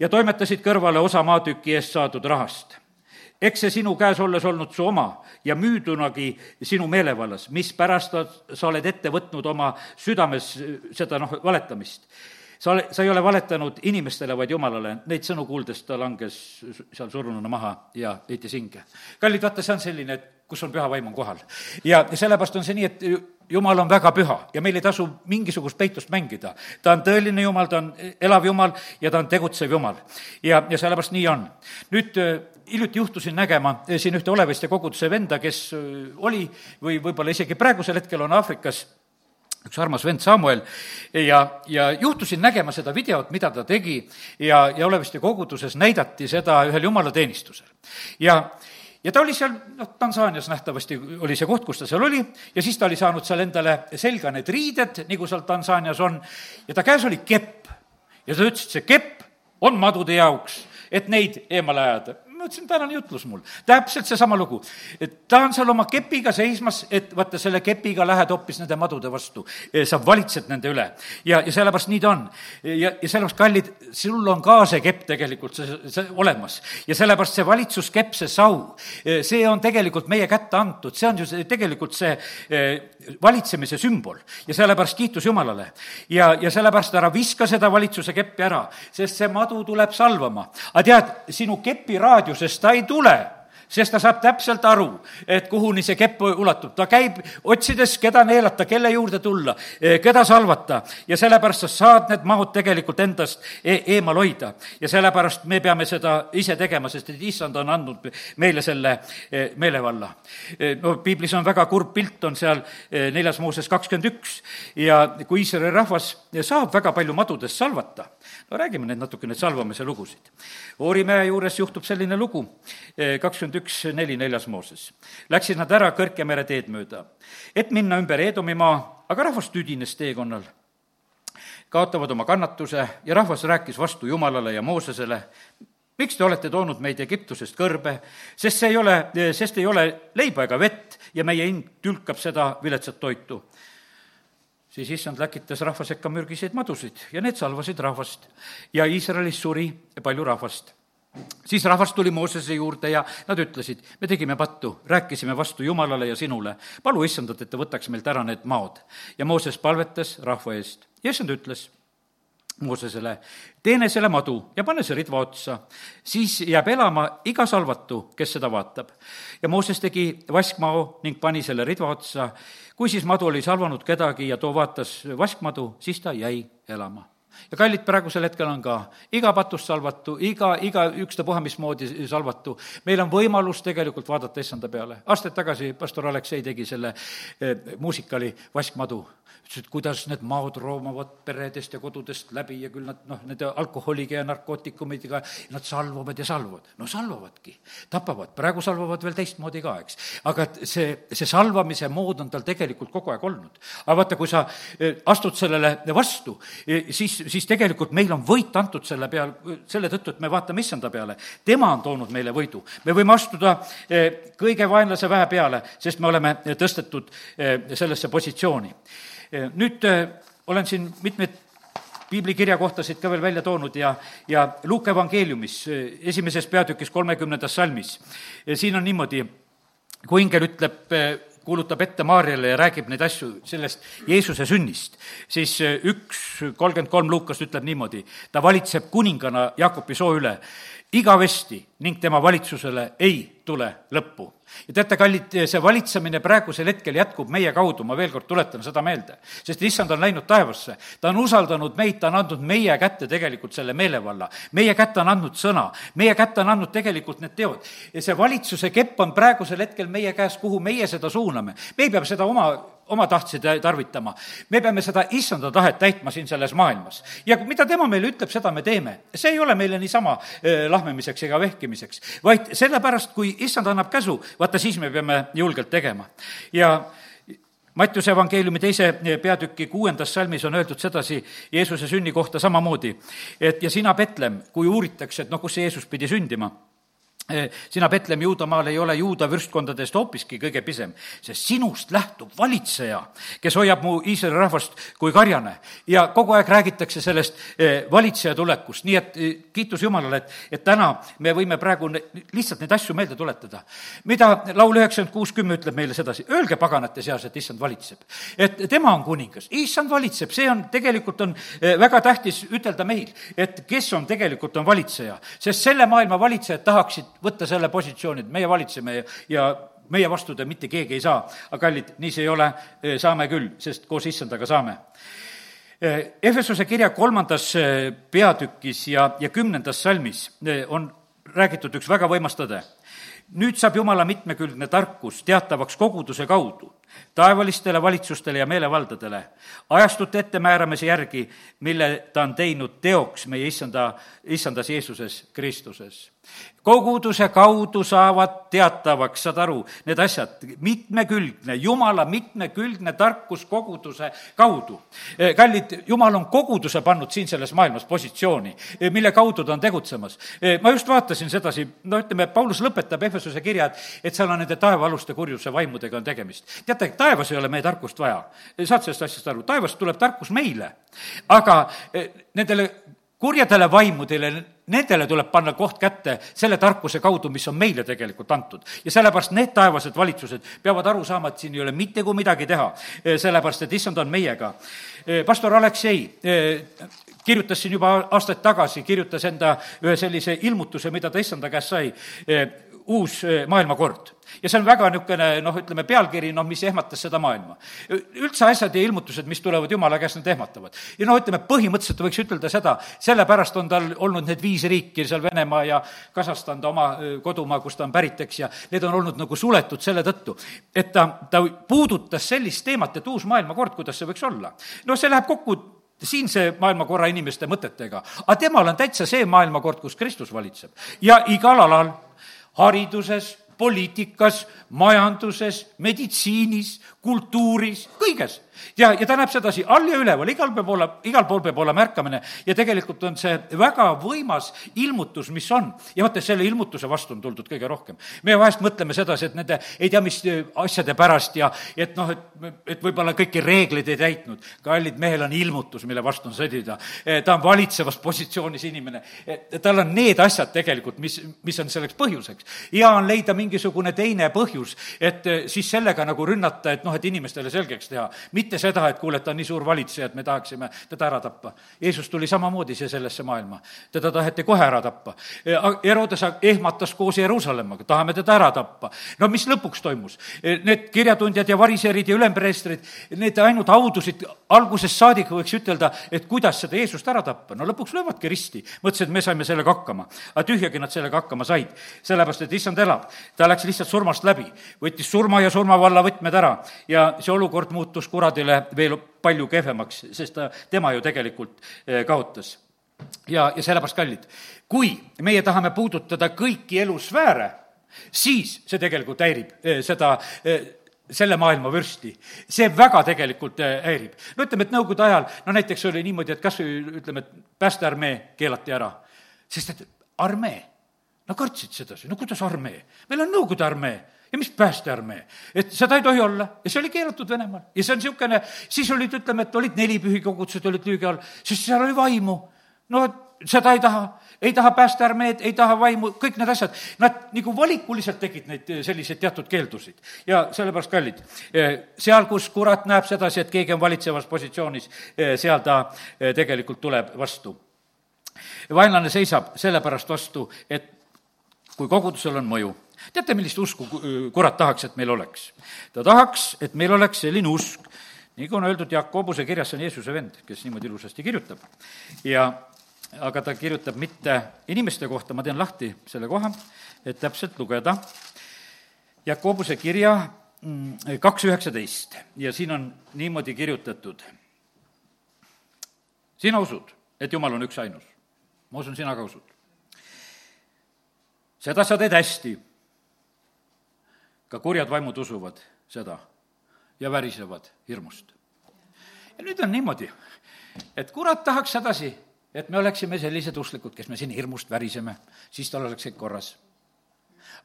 ja toimetasid kõrvale osa maatüki eest saadud rahast? Eks see sinu käes olles olnud su oma ja müüdunagi sinu meelevallas, mispärast sa oled ette võtnud oma südames seda noh, valetamist sa ole, sa ei ole valetanud inimestele, vaid Jumalale, neid sõnu kuuldes ta langes seal surnuna maha ja heitis hinge. kallid, vaata, see on selline, et kus on püha vaim on kohal. ja sellepärast on see nii, et jumal on väga püha ja meil ei tasu mingisugust peitust mängida. ta on tõeline jumal, ta on elav jumal ja ta on tegutsev jumal. ja, ja sellepärast nii on. nüüd äh, hiljuti juhtusin nägema äh, siin ühte Oleviste koguduse venda, kes äh, oli või võib-olla isegi praegusel hetkel on Aafrikas üks armas vend Samuel ja, ja juhtusin nägema seda videot, mida ta tegi ja, ja Oleviste koguduses näidati seda ühel jumalateenistusel. ja, ja ta oli seal, noh, Tansaanias nähtavasti oli see koht, kus ta seal oli, ja siis ta oli saanud seal endale selga need riided, nagu seal Tansaanias on, ja ta käes oli kepp. ja ta ütles, et see kepp on madude jaoks, et neid eemale ajada ma ütlesin, tänane jutlus mul. täpselt seesama lugu. et ta on seal oma kepiga seismas, et vaata, selle kepiga lähed hoopis nende madude vastu. sa valitsed nende üle. ja, ja sellepärast nii ta on. ja, ja sellepärast, kallid, sul on ka see kepp tegelikult see, see olemas. ja sellepärast see valitsuskepp, see sau, see on tegelikult meie kätte antud, see on ju see, tegelikult see eh, valitsemise sümbol. ja sellepärast kiitus Jumalale. ja, ja sellepärast ära viska seda valitsuse keppi ära, sest see madu tuleb salvama. aga tead, sinu kepiraadio raadiusest ta ei tule sest ta saab täpselt aru, et kuhuni see kepp ulatub. ta käib otsides, keda neelata, kelle juurde tulla, eh, keda salvata ja sellepärast sa saad need mahud tegelikult endast e eemal hoida. ja sellepärast me peame seda ise tegema, sest et issand on andnud meile selle eh, meelevalla. Eh, no piiblis on väga kurb pilt, on seal neljas Mooses kakskümmend üks ja kui Iisraeli rahvas saab väga palju madudest salvata, no räägime nüüd natuke neid salvamise lugusid. Oorimäe juures juhtub selline lugu, kakskümmend üks neli neljas Mooses. Läksid nad ära Kõrgemere teed mööda, et minna ümber Eedomimaa, aga rahvas tüdines teekonnal. kaotavad oma kannatuse ja rahvas rääkis vastu Jumalale ja Moosesele, miks te olete toonud meid Egiptusest kõrbe, sest see ei ole, sest ei ole leiba ega vett ja meie hing tülkab seda viletsat toitu siis issand läkitas rahva sekka mürgiseid madusid ja need salvasid rahvast ja Iisraelis suri palju rahvast siis rahvas tuli Moosese juurde ja nad ütlesid, me tegime pattu, rääkisime vastu Jumalale ja sinule. palu issandat, et ta võtaks meilt ära need maod. ja Mooses palvetas rahva eest ja issand ütles Moosesele, teene selle madu ja pane see ridva otsa, siis jääb elama iga salvatu, kes seda vaatab. ja Mooses tegi vaskmao ning pani selle ridva otsa. kui siis madu oli salvanud kedagi ja too vaatas vaskmadu, siis ta jäi elama ja kallid, praegusel hetkel on ka iga patust salvatu, iga, iga ükstapuha mismoodi salvatu, meil on võimalus tegelikult vaadata issanda peale. aastaid tagasi pastor Aleksei tegi selle eh, muusikali Vaskmadu ütles, et kuidas need maod roomavad peredest ja kodudest läbi ja küll nad noh, nende alkoholiga ja narkootikumidega, nad salvavad ja salvavad. no salvavadki, tapavad, praegu salvavad veel teistmoodi ka, eks. aga et see, see salvamise mood on tal tegelikult kogu aeg olnud. aga vaata, kui sa eh, astud sellele vastu, eh, siis, siis tegelikult meil on võit antud selle peal, selle tõttu, et me vaatame issanda peale. tema on toonud meile võidu. me võime astuda eh, kõige vaenlase väe peale, sest me oleme tõstetud sellesse positsiooni nüüd olen siin mitmeid piiblikirjakohtasid ka veel välja toonud ja, ja Luuke evangeeliumis esimeses peatükis kolmekümnendas salmis, siin on niimoodi, kui ingel ütleb, kuulutab ette Maarjale ja räägib neid asju sellest Jeesuse sünnist, siis üks kolmkümmend kolm Luukas ütleb niimoodi, ta valitseb kuningana Jaakobi soo üle igavesti ning tema valitsusele ei tule lõppu ja teate, kallid, see valitsemine praegusel hetkel jätkub meie kaudu, ma veel kord tuletan seda meelde. sest issand on läinud taevasse, ta on usaldanud meid, ta on andnud meie kätte tegelikult selle meelevalla. meie kätte on andnud sõna, meie kätte on andnud tegelikult need teod. ja see valitsuse kepp on praegusel hetkel meie käes, kuhu meie seda suuname. me ei pea seda oma oma tahtsi tarvitama. me peame seda issanda tahet täitma siin selles maailmas. ja mida tema meile ütleb, seda me teeme. see ei ole meile niisama lahmimiseks ega vehkimiseks, vaid sellepärast, kui issand annab käsu, vaata siis me peame julgelt tegema. ja Mattiuse evangeeliumi teise peatüki kuuendas salmis on öeldud sedasi Jeesuse sünni kohta samamoodi, et ja sina, Betlem, kui uuritakse, et noh, kus see Jeesus pidi sündima sina, Betlem, Juudamaal ei ole juuda vürstkondadest hoopiski kõige pisem, sest sinust lähtub valitseja, kes hoiab mu Iisraeli rahvast kui karjane. ja kogu aeg räägitakse sellest eh, valitseja tulekust, nii et eh, kiitus Jumalale, et, et täna me võime praegu lihtsalt neid asju meelde tuletada. mida laul üheksakümmend kuus kümme ütleb meile sedasi, öelge paganate seas, et issand valitseb. et tema on kuningas, issand valitseb, see on, tegelikult on väga tähtis ütelda meil, et kes on tegelikult, on valitseja, sest selle maailma valitsejad tahaksid võtta selle positsiooni, et meie valitseme ja, ja meie vastuda mitte keegi ei saa. aga kallid, nii see ei ole, saame küll, sest koos issandaga saame. Efesuse kirja kolmandas peatükis ja, ja kümnendas salmis on räägitud üks väga võimas tõde. nüüd saab Jumala mitmekülgne tarkus teatavaks koguduse kaudu taevalistele valitsustele ja meelevaldadele, ajastute ettemääramise järgi, mille ta on teinud teoks meie issanda, issandas Jeesuses Kristuses koguduse kaudu saavad teatavaks, saad aru, need asjad, mitmekülgne, jumala mitmekülgne tarkus koguduse kaudu. Eh, kallid, jumal on koguduse pannud siin selles maailmas positsiooni, eh, mille kaudu ta on tegutsemas. Eh, ma just vaatasin sedasi, no ütleme, Paulus lõpetab Efesuse kirja, et, et seal on nende taevaaluste kurjuse vaimudega on tegemist. teate, taevas ei ole meie tarkust vaja. saad sellest asjast aru, taevast tuleb tarkus meile. aga nendele kurjadele vaimudele, nendele tuleb panna koht kätte selle tarkuse kaudu, mis on meile tegelikult antud. ja sellepärast need taevased valitsused peavad aru saama, et siin ei ole mitte kui midagi teha, eh, sellepärast et issand on meiega. Eh, pastor Aleksei eh, kirjutas siin juba aastaid tagasi, kirjutas enda ühe sellise ilmutuse, mida ta issanda käest sai, uus maailmakord ja see on väga niisugune noh, ütleme pealkiri, noh, mis ehmatas seda maailma. üldse asjad ja ilmutused, mis tulevad Jumala käest, need ehmatavad. ja noh, ütleme põhimõtteliselt võiks ütelda seda, sellepärast on tal olnud need viis riiki seal, Venemaa ja Kasahstan, ta oma kodumaa, kust ta on pärit, eks, ja need on olnud nagu suletud selle tõttu, et ta, ta puudutas sellist teemat, et uus maailmakord, kuidas see võiks olla. noh, see läheb kokku siinse maailmakorra inimeste mõtetega, aga temal on täitsa see maailmakord, kus Kristus valitseb. ja igal alal, hariduses, poliitikas, majanduses, meditsiinis, kultuuris, kõiges ja, ja ta näeb sedasi all ja üleval, igal peab olema, igal pool peab olema märkamine ja tegelikult on see väga võimas ilmutus, mis on. ja vaata, selle ilmutuse vastu on tuldud kõige rohkem. me vahest mõtleme sedasi, et nende ei tea mis asjade pärast ja et noh, et, et võib-olla kõiki reegleid ei täitnud. kallid, mehel on ilmutus, mille vastu on sõdida. Eh, ta on valitsevas positsioonis inimene. Eh, tal on need asjad tegelikult, mis, mis on selleks põhjuseks. hea on leida mingisugune teine põhjus, et eh, siis sellega nagu rünnata, et noh, et inimestele selgeks teha. mitte seda, et kuule, et ta on nii suur valitseja, et me tahaksime teda ära tappa. Jeesus tuli samamoodi siia sellesse maailma. teda taheti kohe ära tappa. Herodes ehmatas koos Jeruusalemmaga, tahame teda ära tappa. no mis lõpuks toimus? Need kirjatundjad ja variserid ja ülempreestrid, need ainult audusid algusest saadik võiks ütelda, et kuidas seda Jeesust ära tappa, no lõpuks löövadki risti. mõtlesid, et me saime sellega hakkama. aga tühjagi nad sellega hakkama said, sellepärast et issand elab. Ta läks lihtsalt surmast läbi, võttis surma ja surmavalla võtmed ära ja see olukord muutus kuradile veel palju kehvemaks, sest ta, tema ju tegelikult eh, kaotas. ja, ja sellepärast, kallid, kui meie tahame puudutada kõiki elusfääre, siis see tegelikult häirib eh, seda eh, selle maailma vürsti. see väga tegelikult häirib. no ütleme, et nõukogude ajal, no näiteks oli niimoodi, et kas või ütleme, et päästearmee keelati ära, sest et armee, no kartsid sedasi, no kuidas armee, meil on Nõukogude armee. Ja mis päästearmee, et seda ei tohi olla. Ja see oli keelatud Venemaal. Ja see on niisugune, siis olid, ütleme, et olid neli pühikogudused olid lüügi all, sest seal oli vaimu. no seda ei taha, ei taha päästearmeed, ei taha vaimu, kõik need asjad, nad nagu valikuliselt tegid neid selliseid teatud keeldusid. ja sellepärast, kallid, seal, kus kurat näeb sedasi, et keegi on valitsevas positsioonis, seal ta tegelikult tuleb vastu. vaenlane seisab sellepärast vastu, et kui kogudusel on mõju teate, millist usku kurat tahaks, et meil oleks? ta tahaks, et meil oleks selline usk, kui on öeldud Jakobuse kirjas, see on Jeesuse vend, kes niimoodi ilusasti kirjutab. ja aga ta kirjutab mitte inimeste kohta, ma teen lahti selle koha, et täpselt lugeda. Jakobuse kirja mm, kaks üheksateist ja siin on niimoodi kirjutatud. sina usud, et Jumal on üksainus. ma usun, sina ka usud. Seda sa teed hästi ka kurjad vaimud usuvad seda ja värisevad hirmust. ja nüüd on niimoodi, et kurat tahaks sedasi, et me oleksime sellised usklikud, kes me siin hirmust väriseme, siis tal oleks kõik korras.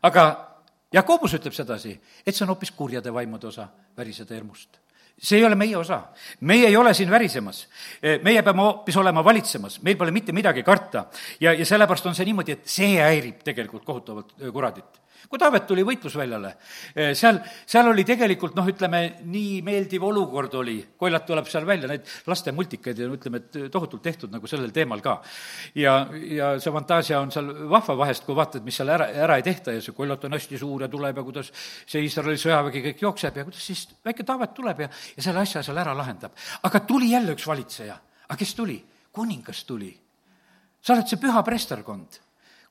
aga Jakobus ütleb sedasi, et see on hoopis kurjade vaimude osa, väriseda hirmust see ei ole meie osa. meie ei ole siin värisemas. meie peame hoopis olema valitsemas, meil pole mitte midagi karta. ja, ja sellepärast on see niimoodi, et see häirib tegelikult kohutavalt kuradit kui Taavet tuli võitlusväljale, eh, seal, seal oli tegelikult noh, ütleme, nii meeldiv olukord oli, Koilat tuleb seal välja, neid laste multikaid ja ütleme, et tohutult tehtud nagu sellel teemal ka. ja, ja see fantaasia on seal vahva vahest, kui vaatad, mis seal ära, ära ei tehta ja see Koilat on hästi suur ja tuleb ja kuidas see Iisraeli sõjavägi kõik jookseb ja kuidas siis väike Taavet tuleb ja, ja selle asja seal ära lahendab. aga tuli jälle üks valitseja. aga kes tuli? kuningas tuli. sa oled see püha presterkond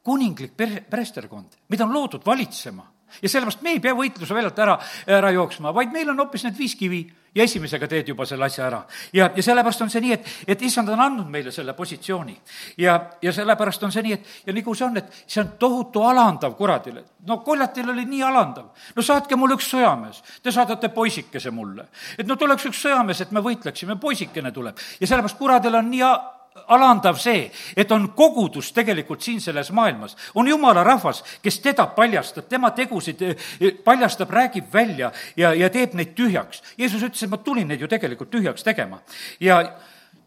kuninglik per-, preesterkond, mida on loodud valitsema. ja sellepärast me ei pea võitluse väljalt ära, ära jooksma, vaid meil on hoopis need viis kivi ja esimesega teed juba selle asja ära. ja, ja sellepärast on see nii, et, et issand on andnud meile selle positsiooni. ja, ja sellepärast on see nii, et ja nagu see on, et see on tohutu alandav kuradile. no koljatil oli nii alandav. no saatke mulle üks sõjamees, te saadate poisikese mulle. et no tuleks üks sõjamees, et me võitleksime, poisikene tuleb. ja sellepärast kuradil on nii alandav see, et on kogudus tegelikult siin selles maailmas, on jumala rahvas, kes teda paljastab, tema tegusid eh, eh, paljastab, räägib välja ja, ja teeb neid tühjaks. Jeesus ütles, et ma tulin neid ju tegelikult tühjaks tegema. ja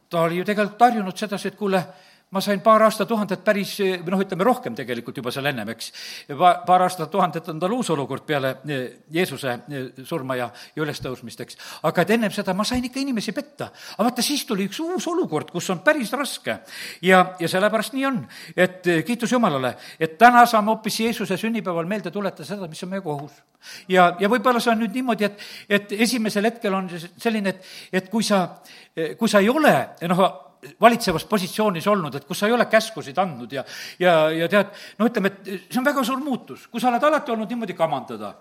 ta oli ju tegelikult harjunud sedasi, et kuule, ma sain paar aastatuhandet päris, või noh, ütleme rohkem tegelikult juba seal ennem, eks. Pa-, paar aastatuhandet on tal uus olukord peale eh, Jeesuse eh, surma ja, ja ülestõusmist, eks. aga et ennem seda ma sain ikka inimesi petta. aga vaata, siis tuli üks uus olukord, kus on päris raske. ja, ja sellepärast nii on, et eh, kiitus Jumalale, et täna saame hoopis Jeesuse sünnipäeval meelde tuletada seda, mis on meie kohus. ja, ja võib-olla see on nüüd niimoodi, et, et esimesel hetkel on selline, et, et kui sa, kui sa ei ole, noh, valitsevas positsioonis olnud, et kus sa ei ole käskusid andnud ja, ja, ja tead, no ütleme, et see on väga suur muutus, kui sa oled alati olnud niimoodi kamandada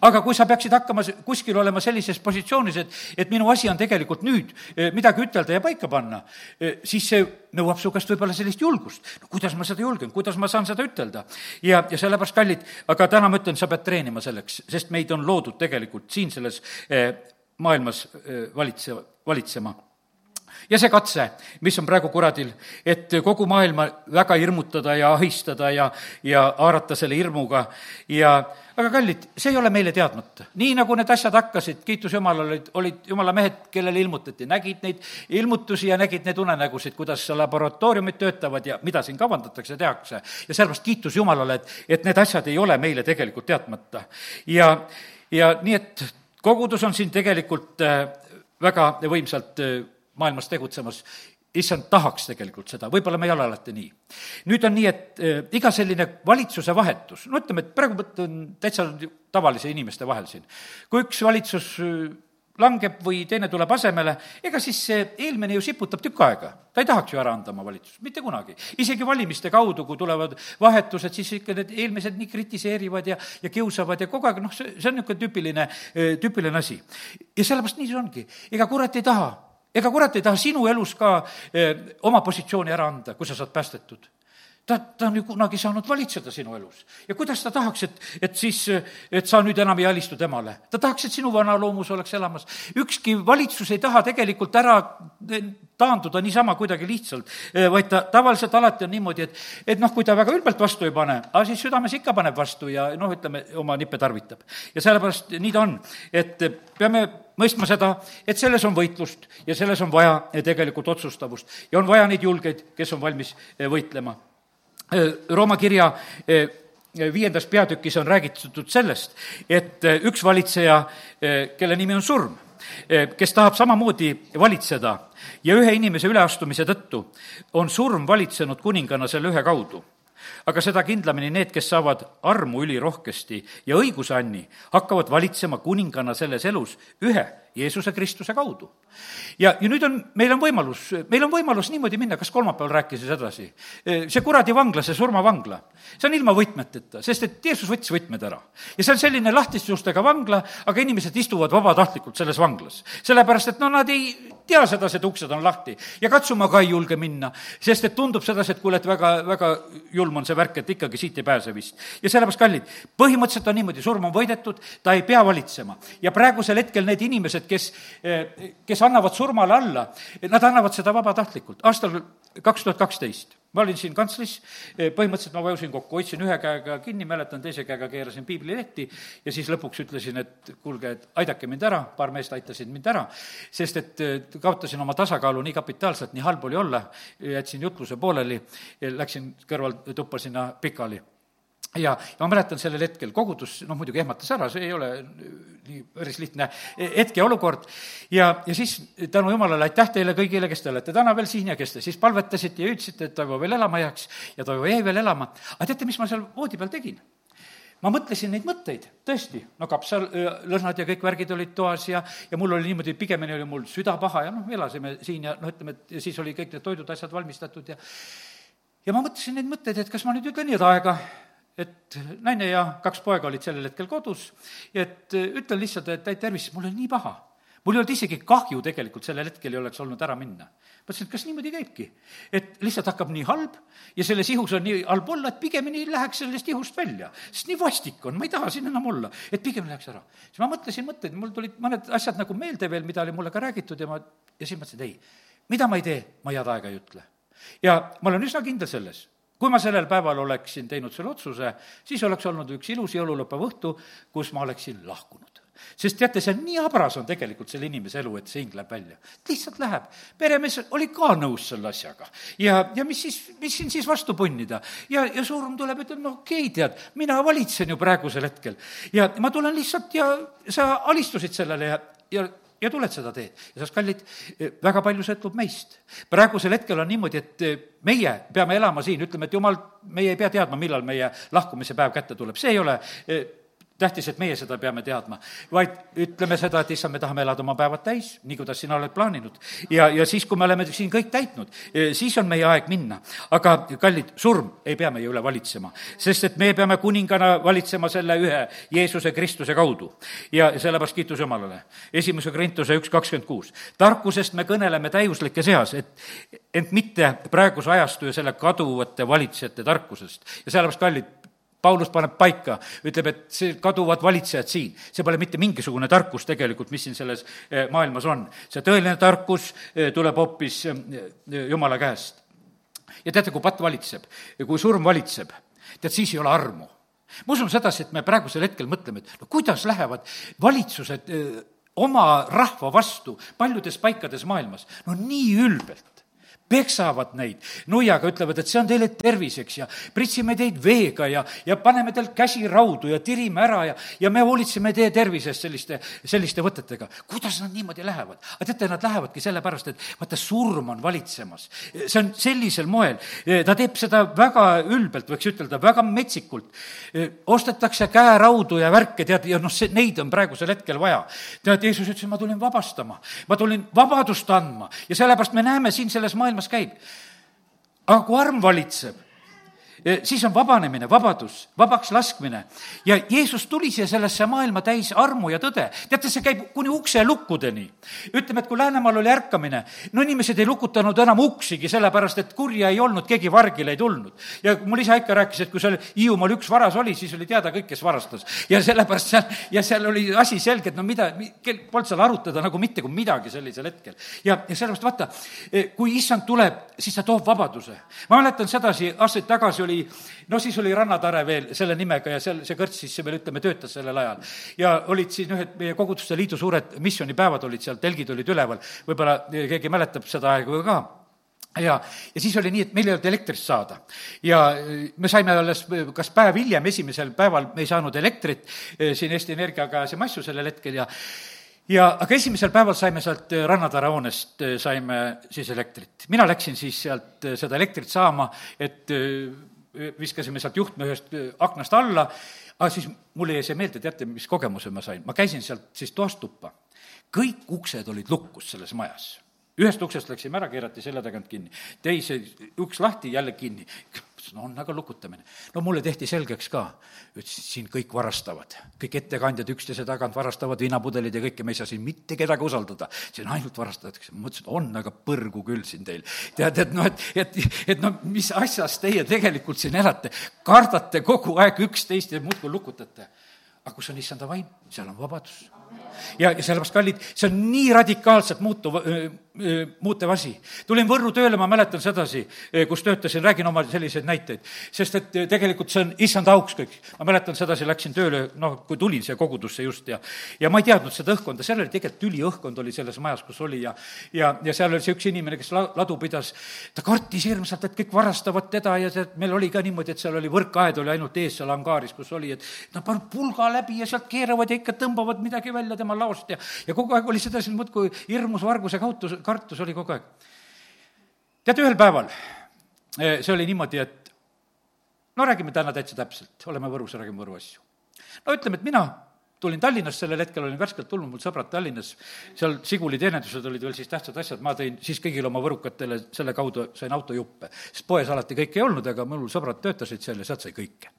aga kui sa peaksid hakkama kuskil olema sellises positsioonis, et, et minu asi on tegelikult nüüd eh, midagi ütelda ja paika panna, eh, siis see nõuab su käest võib-olla sellist julgust. no kuidas ma seda julgen, kuidas ma saan seda ütelda? ja, ja sellepärast, kallid, aga täna ma ütlen, sa pead treenima selleks, sest meid on loodud tegelikult siin selles eh, maailmas valitse, valitsema ja see katse, mis on praegu kuradil, et kogu maailma väga hirmutada ja ahistada ja, ja haarata selle hirmuga ja aga kallid, see ei ole meile teadmata. nii nagu need asjad hakkasid, kiitus Jumalale, olid, olid jumala mehed, kellele ilmutati, nägid neid ilmutusi ja nägid neid unenägusid, kuidas laboratooriumid töötavad ja mida siin kavandatakse, tehakse. ja sellepärast kiitus Jumalale, et, et need asjad ei ole meile tegelikult teadmata. ja, ja nii, et kogudus on siin tegelikult äh, väga võimsalt äh, maailmas tegutsemas, issand tahaks tegelikult seda, võib-olla me ei ole alati nii. nüüd on nii, et äh, iga selline valitsuse vahetus, no ütleme, et praegu mõtlen täitsa tavalise inimeste vahel siin, kui üks valitsus äh, langeb või teine tuleb asemele, ega siis see eelmine ju siputab tükk aega. ta ei tahaks ju ära anda oma valitsust, mitte kunagi. isegi valimiste kaudu, kui tulevad vahetused, siis ikka need eelmised nii kritiseerivad ja, ja kiusavad ja kogu aeg, noh, see, see on niisugune tüüpiline, tüüpiline asi. ja sellepärast nii see ongi. ega kurat ei taha, ega kurat ei taha sinu elus ka eh, oma positsiooni ära anda, kui sa saad päästetud ta, ta on ju kunagi saanud valitseda sinu elus. ja kuidas ta tahaks, et, et siis, et sa nüüd enam ei alistu temale? ta tahaks, et sinu vana loomus oleks elamas. ükski valitsus ei taha tegelikult ära taanduda niisama kuidagi lihtsalt, vaid ta tavaliselt alati on niimoodi, et, et noh, kui ta väga ülbelt vastu ei pane, aga siis südames ikka paneb vastu ja noh, ütleme, oma nippe tarvitab. ja sellepärast nii ta on, et peame mõistma seda, et selles on võitlust ja selles on vaja tegelikult otsustavust ja on vaja neid julgeid, kes on valmis võitlema Rooma kirja äh, viiendas peatükis on räägitud sellest, et äh, üks valitseja, kelle nimi on surm, kes tahab samamoodi valitseda ja ühe inimese üleastumise tõttu on surm valitsenud kuningana selle ühe kaudu. Aga seda kindlamini need, kes saavad armu ülirohkesti ja õiguse anni, hakkavad valitsema kuningana selles elus ühe Jeesuse Kristuse kaudu. ja, ja nüüd on, meil on võimalus, meil on võimalus niimoodi minna, kas kolmapäeval rääkisin edasi, see kuradi vangla, see surmavangla, see on ilma võtmeteta, sest et Jeesus võttis võtmed ära. ja see on selline lahtiste ustega vangla, aga inimesed istuvad vabatahtlikult selles vanglas. sellepärast, et no nad ei tea sedasi, et uksed on lahti ja katsuma ka ei julge minna, sest et tundub sedasi, et kuule, et väga, väga julm on see värk, et ikkagi siit ei pääse vist. ja sellepärast, kallid, põhimõtteliselt on niimoodi, surm on võidetud, ta ei pea valitsema ja praegusel hetkel need inimesed, inimesed, kes, kes annavad surmale alla, nad annavad seda vabatahtlikult. aastal kaks tuhat kaksteist ma olin siin kantslis, põhimõtteliselt ma vajusin kokku, hoidsin ühe käega kinni, mäletan, teise käega keerasin piiblilehti ja siis lõpuks ütlesin, et kuulge, et aidake mind ära, paar meest aitasid mind ära, sest et kaotasin oma tasakaalu nii kapitaalselt, nii halb oli olla, jätsin jutluse pooleli, läksin kõrvaltuppa sinna pikali ja, ja ma mäletan sellel hetkel, kogudus noh, muidugi ehmatas ära, see ei ole nii päris lihtne hetk ja olukord, ja, ja siis tänu jumalale, aitäh teile kõigile, kes te olete täna veel siin ja kes te siis palvetasite ja hüüdsite, et Toivo veel elama jääks ja Toivo jäi veel elama. aga teate, mis ma seal voodi peal tegin? ma mõtlesin neid mõtteid, tõesti, no kapsalõhnad ja kõik värgid olid toas ja, ja mul oli niimoodi, pigemini oli mul süda paha ja noh, elasime siin ja noh, ütleme, et siis oli kõik need toidud, asjad valmistatud ja ja ma mõtlesin neid mõtteid, et kas ma nüüd ütlen nii, et aega et naine ja kaks poega olid sellel hetkel kodus et äh, ütlen lihtsalt, et täit tervist, mul oli nii paha. mul ei olnud isegi kahju tegelikult sellel hetkel ei oleks olnud ära minna. mõtlesin, et kas niimoodi käibki. et lihtsalt hakkab nii halb ja selles ihus on nii halb olla, et pigemini läheks sellest ihust välja. sest nii vastik on, ma ei taha siin enam olla, et pigem läheks ära. siis ma mõtlesin mõtteid, mul tulid mõned asjad nagu meelde veel, mida oli mulle ka räägitud ja ma, ja siis mõtlesin, et ei, mida ma ei tee, ma head aega ei ütle. ja ma olen üsna kindel selles kui ma sellel päeval oleksin teinud selle otsuse, siis oleks olnud üks ilus jõululõppev õhtu, kus ma oleksin lahkunud sest teate, see on nii habras on tegelikult selle inimese elu, et see hing läheb välja. lihtsalt läheb. peremees oli ka nõus selle asjaga. ja, ja mis siis, mis siin siis vastu punnida? ja, ja surm tuleb, ütleb, no okei okay,, tead, mina valitsen ju praegusel hetkel. ja ma tulen lihtsalt ja sa alistusid sellele ja, ja ja tuled seda teed. ja sest, kallid, väga palju sõltub meist. praegusel hetkel on niimoodi, et meie peame elama siin, ütleme, et jumal, meie ei pea teadma, millal meie lahkumise päev kätte tuleb, see ei ole tähtis, et meie seda peame teadma, vaid ütleme seda, et issand, me tahame elada oma päevad täis, nii kuidas sina oled plaaninud. ja, ja siis, kui me oleme siin kõik täitnud, siis on meie aeg minna. aga kallid, surm ei pea meie üle valitsema, sest et me peame kuningana valitsema selle ühe Jeesuse Kristuse kaudu. ja sellepärast kiitus Jumalale. esimese Korintuse üks kakskümmend kuus. tarkusest me kõneleme täiuslike seas, et ent mitte praeguse ajastu ja selle kaduvate valitsejate tarkusest. ja sellepärast, kallid, Paulus paneb paika, ütleb, et see kaduvad valitsejad siin. see pole mitte mingisugune tarkus tegelikult, mis siin selles eh, maailmas on. see tõeline tarkus eh, tuleb hoopis eh, Jumala käest. ja teate, kui patt valitseb, kui surm valitseb, tead, siis ei ole armu. ma usun sedasi, et me praegusel hetkel mõtleme, et no kuidas lähevad valitsused oma rahva vastu paljudes paikades maailmas, no nii ülbelt peksavad neid nuiaga, ütlevad, et see on teile terviseks ja pritsime teid veega ja, ja paneme teilt käsi raudu ja tirime ära ja, ja me hoolitseme teie tervise eest selliste, selliste võtetega. kuidas nad niimoodi lähevad? aga teate, nad lähevadki sellepärast, et vaata, surm on valitsemas. see on sellisel moel, ta teeb seda väga ülbelt, võiks ütelda, väga metsikult. ostetakse käeraudu ja värke, tead, ja noh, see, neid on praegusel hetkel vaja. tead, Jeesus ütles, ma tulin vabastama, ma tulin vabadust andma ja sellepärast me näeme siin selles maailmas käib. aga kui arm valitseb, siis on vabanemine, vabadus, vabaks laskmine. ja Jeesus tuli siia sellesse maailma täis armu ja tõde. teate, see käib kuni ukselukkudeni. ütleme, et kui Läänemaal oli ärkamine, no inimesed ei lukutanud enam uksigi, sellepärast et kurja ei olnud, keegi vargile ei tulnud. ja mul isa ikka rääkis, et kui seal Hiiumaal üks varas oli, siis oli teada kõik, kes varastas. ja sellepärast seal, ja seal oli asi selge, et no mida, polnud seal arutada nagu mitte kui midagi sellisel hetkel. ja, ja sellepärast vaata, kui issand tuleb, siis ta toob vabaduse. ma mäletan sedasi, aastaid tagasi oli oli, no siis oli Rannatare veel selle nimega ja seal see kõrts siis veel, ütleme, töötas sellel ajal. ja olid siin ühed meie Koguduste Liidu suured missioonipäevad olid seal, telgid olid üleval, võib-olla keegi mäletab seda aega ka ja, ja siis oli nii, et meil ei olnud elektrist saada. ja me saime alles kas päev hiljem, esimesel päeval me ei saanud elektrit eh, siin Eesti Energiaga ajas massu sellel hetkel ja ja aga esimesel päeval saime sealt Rannatara hoonest, eh, saime siis elektrit. mina läksin siis sealt eh, seda elektrit saama, et viskasime sealt juhtme ühest äh, aknast alla, aga siis mulle jäi see meelde, teate, mis kogemuse ma sain? ma käisin sealt siis toast tuppa. kõik uksed olid lukus selles majas. ühest uksest läksime ära, keerati selja tagant kinni, teise uks lahti, jälle kinni no on aga lukutamine. no mulle tehti selgeks ka, ütlesid, siin kõik varastavad, kõik ettekandjad üksteise tagant varastavad viinapudelid ja kõike, me ei saa siin mitte kedagi usaldada. siin ainult varastatakse, ma mõtlesin, on aga põrgu küll siin teil. tead, et noh, et, et, et no mis asjas teie tegelikult siin elate, kardate kogu aeg üksteist ja muudkui lukutate. aga kus on issanda vaim, seal on vabadus. ja, ja sellepärast, kallid, see on nii radikaalselt muutuv muutev asi. tulin Võrru tööle, ma mäletan sedasi, kus töötasin, räägin oma selliseid näiteid. sest et tegelikult see on issand auks kõik. ma mäletan sedasi, läksin tööle, noh, kui tulin siia kogudusse just ja ja ma ei teadnud seda õhkkonda, seal oli tegelikult tüliõhkkond oli selles majas, kus oli ja ja, ja seal oli see üks inimene, kes la-, ladu pidas, ta kartis hirmsalt, et kõik varastavad teda ja see, meil oli ka niimoodi, et seal oli võrkaed oli ainult ees seal angaaris, kus oli, et nad panevad pulga läbi ja sealt keeravad ja ikka tõmbavad midagi välja tema laost ja ja kogu aeg oli sedasi muudkui hirmus varguse kautu kartus oli kogu aeg. teate, ühel päeval eh, see oli niimoodi, et no räägime täna täitsa täpselt, oleme Võrus räägime Võru asju. no ütleme, et mina tulin Tallinnast, sellel hetkel olin värskelt tulnud, mul sõbrad Tallinnas, seal Žiguli teenindused olid veel siis tähtsad asjad, ma tõin siis kõigile oma võrukatele selle kaudu, sain autojuppe. sest poes alati kõike ei olnud, aga mul sõbrad töötasid seal ja sealt sai kõike.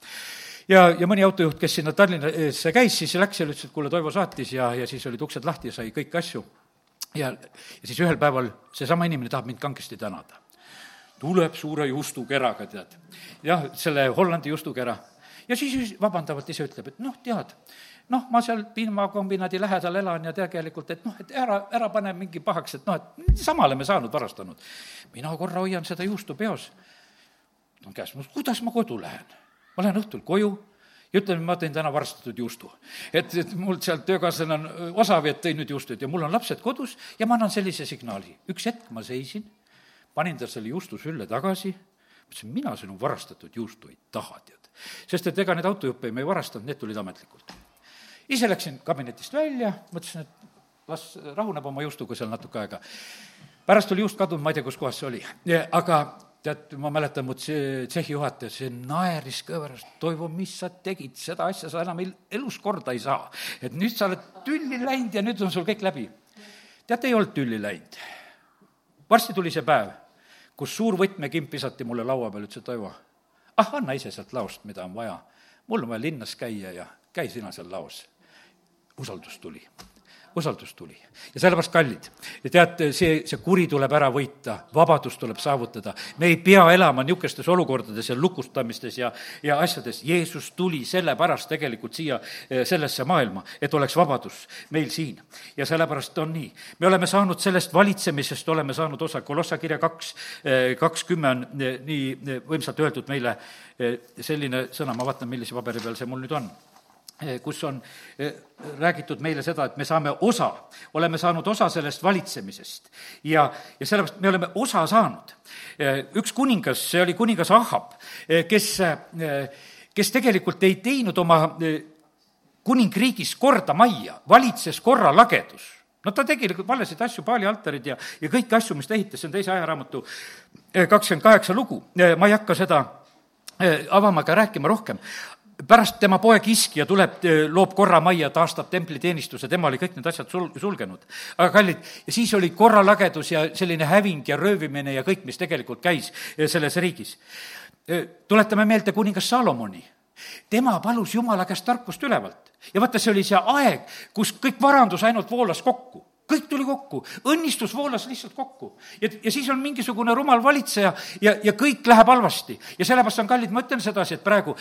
ja, ja mõni autojuht, kes sinna Tallinnasse käis, siis läks ja ütles, et kuule, Toivo saatis ja, ja siis olid uksed lahti ja sai kõiki asju ja, ja siis ühel päeval seesama inimene tahab mind kangesti tänada. tuleb suure justukeraga, tead. jah, selle Hollandi justukera. ja siis vabandavalt ise ütleb, et noh, tead, noh, ma seal piimakombinaadi lähedal elan ja tegelikult, et noh, et ära, ära pane mingi pahaks, et noh, et samale me saanud varastanud. mina korra hoian seda juustu peos. no käes, kuidas ma kodu lähen? ma lähen õhtul koju ja ütleme, ma tõin täna varastatud juustu. et, et mul sealt töökaaslane on osav, et tõin nüüd juustud ja mul on lapsed kodus ja ma annan sellise signaali. üks hetk ma seisin, panin ta selle juustu sülle tagasi, mõtlesin, mina sinu varastatud juustu ei taha, tead. sest et ega neid autojuppe me ei varastanud, need tulid ametlikult. ise läksin kabinetist välja, mõtlesin, et las rahuneb oma juustuga seal natuke aega. pärast oli juust kadunud, ma ei tea, kus kohas see oli, aga tead, ma mäletan, mu tsehhi juhataja, see naeris kõverast, Toivo, mis sa tegid, seda asja sa enam elus korda ei saa. et nüüd sa oled tülli läinud ja nüüd on sul kõik läbi. teate, ei olnud tülli läinud. varsti tuli see päev, kus suur võtmekimp visati mulle laua peale, ütles, et Toivo, ah, anna ise sealt laost, mida on vaja. mul on vaja linnas käia ja käi sina seal laos. usaldus tuli usaldus tuli. ja sellepärast, kallid, tead, see, see kuri tuleb ära võita, vabadus tuleb saavutada. me ei pea elama niisugustes olukordades ja lukustamistes ja, ja asjades. Jeesus tuli sellepärast tegelikult siia eh, sellesse maailma, et oleks vabadus meil siin. ja sellepärast on nii. me oleme saanud sellest valitsemisest, oleme saanud osa, Kolossa kirja kaks, eh, kakskümmend on eh, nii võimsalt öeldud meile selline sõna, ma vaatan, millise paberi peal see mul nüüd on kus on räägitud meile seda, et me saame osa, oleme saanud osa sellest valitsemisest. ja, ja sellepärast me oleme osa saanud. üks kuningas, see oli kuningas Ahab, kes, kes tegelikult ei teinud oma kuningriigis korda majja, valitses korralagedus no ta tegi valesid asju, paali altarid ja, ja kõiki asju, mis ta ehitas, see on teise ajaraamatu kakskümmend kaheksa lugu. ma ei hakka seda avama ega rääkima rohkem, pärast tema poeg Iskja tuleb, loob korra majja, taastab templiteenistuse, tema oli kõik need asjad sul-, sulgenud. aga kallid, ja siis oli korralagedus ja selline häving ja röövimine ja kõik, mis tegelikult käis selles riigis. tuletame meelde kuningas Salomoni. tema palus Jumala käest tarkust ülevalt. ja vaata, see oli see aeg, kus kõik varandus ainult voolas kokku kõik tuli kokku, õnnistus voolas lihtsalt kokku. ja, ja siis on mingisugune rumal valitseja ja, ja kõik läheb halvasti. ja sellepärast on kallid, ma ütlen sedasi, et praegu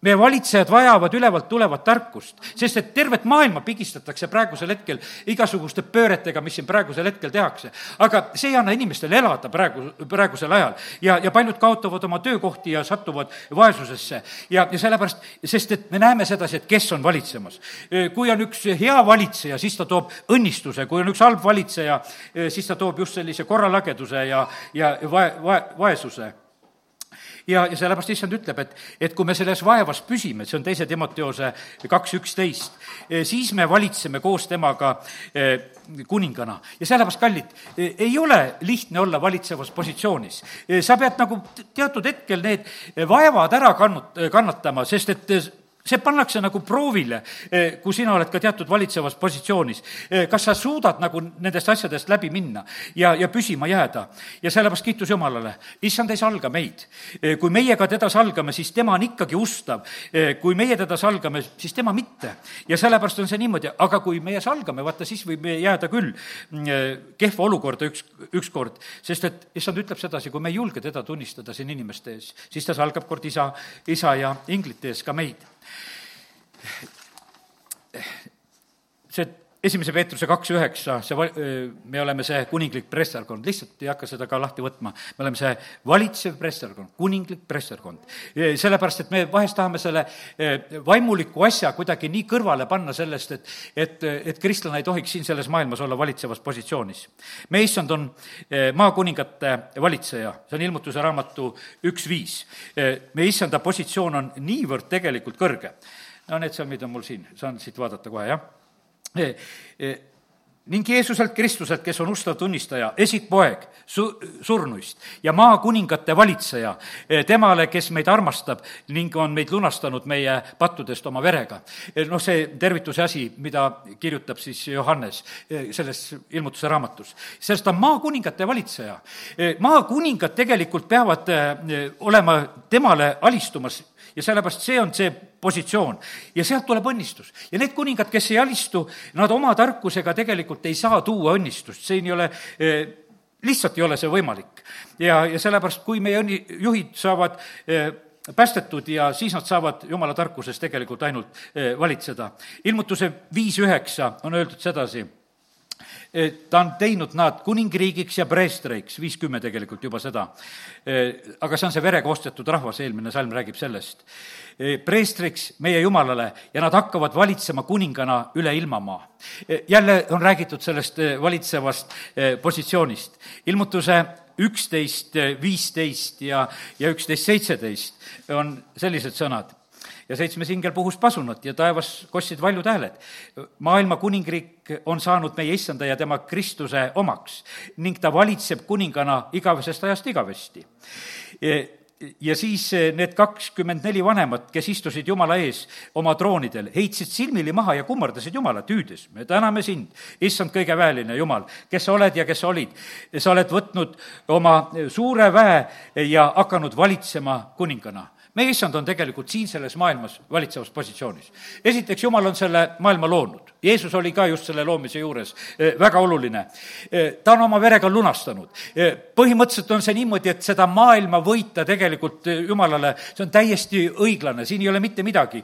meie valitsejad vajavad ülevalt tulevat tarkust, sest et tervet maailma pigistatakse praegusel hetkel igasuguste pööretega, mis siin praegusel hetkel tehakse. aga see ei anna inimestele elada praegu, praegusel ajal. ja, ja paljud kaotavad oma töökohti ja satuvad vaesusesse. ja, ja sellepärast, sest et me näeme sedasi, et kes on valitsemas. kui on üks hea valitseja, siis ta toob õnnistuse, kui on üks halb valitseja, siis ta toob just sellise korralageduse ja, ja vae-, vae-, vaesuse ja, ja sellepärast issand ütleb, et, et kui me selles vaevas püsime, see on teise Timoteose kaks üksteist, eh, siis me valitseme koos temaga eh, kuningana. ja sellepärast, kallid, eh, ei ole lihtne olla valitsevas positsioonis. sa pead nagu teatud hetkel need vaevad ära kannut-, kannatama, sest et see pannakse nagu proovile, eh, kui sina oled ka teatud valitsevas positsioonis. Eh, kas sa suudad nagu nendest asjadest läbi minna ja, ja püsima jääda. ja sellepärast kiitus Jumalale, issand ei salga meid. Eh, kui meie ka teda salgame, siis tema on ikkagi ustav. kui meie teda salgame, siis tema mitte. ja sellepärast on see niimoodi, aga kui meie salgame, vaata siis võib jääda küll mm, kehva olukorda üks, ükskord, sest et issand ütleb sedasi, kui me ei julge teda tunnistada siin inimeste ees, siis ta salgab kord isa, isa ja inglite ees ka meid see esimese Peetruse kaks üheksa, see, me oleme see kuninglik presserkond, lihtsalt ei hakka seda ka lahti võtma, me oleme see valitsev presserkond, kuninglik presserkond. sellepärast, et me vahest tahame selle vaimuliku asja kuidagi nii kõrvale panna sellest, et, et, et kristlane ei tohiks siin selles maailmas olla valitsevas positsioonis. meie issand on maakuningate valitseja, see on ilmutuse raamatu üks viis. meie issanda positsioon on niivõrd tegelikult kõrge no need salmid on mul siin, saan siit vaadata kohe, jah ning Jeesuselt Kristuselt, kes on ustav tunnistaja, esikpoeg su-, surnuist ja maakuningate valitseja, e, temale, kes meid armastab ning on meid lunastanud meie pattudest oma verega. Noh, see tervituse asi, mida kirjutab siis Johannes selles ilmutuse raamatus, sellest on maakuningate valitseja. maakuningad tegelikult peavad olema temale alistumas ja sellepärast see on see positsioon ja sealt tuleb õnnistus. ja need kuningad, kes ei alistu, nad oma tarkusega tegelikult ei saa tuua õnnistust, siin ei ole eh, lihtsalt ei ole see võimalik. ja, ja sellepärast, kui meie õnni-, juhid saavad eh, päästetud ja siis nad saavad jumala tarkuses tegelikult ainult eh, valitseda. ilmutuse viis üheksa on öeldud sedasi ta on teinud nad kuningriigiks ja preestriks, viiskümmend tegelikult juba seda. aga see on see verega ostetud rahvas, eelmine salm räägib sellest. preestriks meie Jumalale ja nad hakkavad valitsema kuningana üle ilmamaa. jälle on räägitud sellest valitsevast positsioonist. ilmutuse üksteist, viisteist ja, ja üksteist, seitseteist on sellised sõnad ja seitsmes ingel puhus pasunat ja taevas kostsid valjud hääled. maailma kuningriik on saanud meie issanda ja tema Kristuse omaks ning ta valitseb kuningana igavesest ajast igavesti ja siis need kakskümmend neli vanemat, kes istusid Jumala ees oma troonidel, heitsid silmili maha ja kummardasid Jumalat, hüüdes, me täname sind, issand kõige väeline Jumal, kes sa oled ja kes sa olid. sa oled võtnud oma suure väe ja hakanud valitsema kuningana meie issand on tegelikult siin selles maailmas valitsevas positsioonis. esiteks, Jumal on selle maailma loonud. Jeesus oli ka just selle loomise juures eh, väga oluline. Eh, ta on oma verega lunastanud. Eh, põhimõtteliselt on see niimoodi, et seda maailma võita tegelikult Jumalale, see on täiesti õiglane, siin ei ole mitte midagi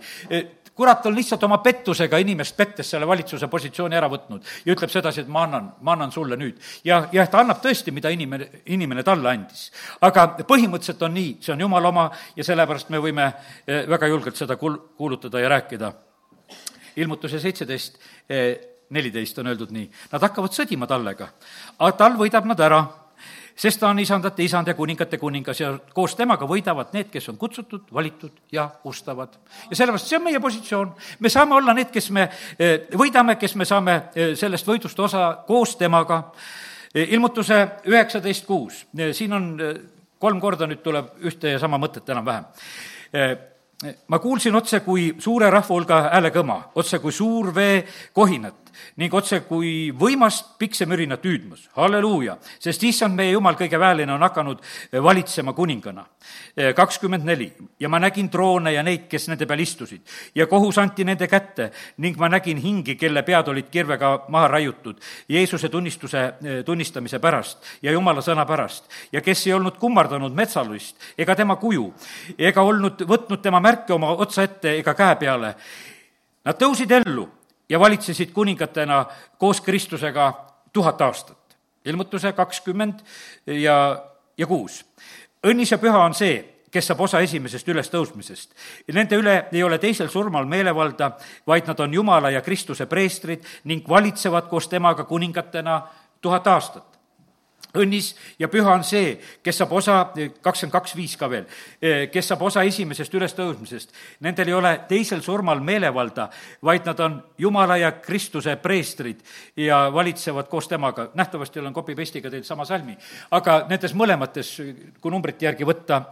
kurat on lihtsalt oma pettusega inimest pettes selle valitsuse positsiooni ära võtnud ja ütleb sedasi, et ma annan, ma annan sulle nüüd. ja, ja ta annab tõesti, mida inimene, inimene talle andis. aga põhimõtteliselt on nii, see on jumala oma ja sellepärast me võime eh, väga julgelt seda kuul-, kuulutada ja rääkida ilmutuse seitseteist neliteist on öeldud nii, nad hakkavad sõdima tallega, aga tal võidab nad ära sest ta on isandate isand ja kuningate kuningas ja koos temaga võidavad need, kes on kutsutud, valitud ja ustavad. ja sellepärast see on meie positsioon, me saame olla need, kes me eh, võidame, kes me saame eh, sellest võidust osa koos temaga. Eh, ilmutuse üheksateist kuus, siin on kolm korda nüüd tuleb ühte ja sama mõtet enam-vähem ma kuulsin otse kui suure rahva hulga häälekõma, otse kui suur veekohinat ning otse kui võimast piksemürinat hüüdmas. halleluuja, sest issand, meie jumal, kõige väeline, on hakanud valitsema kuningana. kakskümmend neli, ja ma nägin troone ja neid, kes nende peal istusid ja kohus anti nende kätte ning ma nägin hingi, kelle pead olid kirvega maha raiutud Jeesuse tunnistuse, tunnistamise pärast ja jumala sõna pärast ja kes ei olnud kummardanud metsalust ega tema kuju ega olnud võtnud tema märke oma otsa ette ega käe peale. Nad tõusid ellu ja valitsesid kuningatena koos Kristusega tuhat aastat. ilmutuse kakskümmend ja, ja kuus. õnnis ja püha on see, kes saab osa esimesest ülestõusmisest. Nende üle ei ole teisel surmal meelevalda, vaid nad on Jumala ja Kristuse preestrid ning valitsevad koos temaga kuningatena tuhat aastat õnnis ja püha on see, kes saab osa, kakskümmend kaks viis ka veel, kes saab osa esimesest ülestõusmisest. Nendel ei ole teisel surmal meelevalda, vaid nad on Jumala ja Kristuse preestrid ja valitsevad koos temaga. nähtavasti olen copy-paste'iga teinud sama salmi, aga nendes mõlemates, kui numbrite järgi võtta,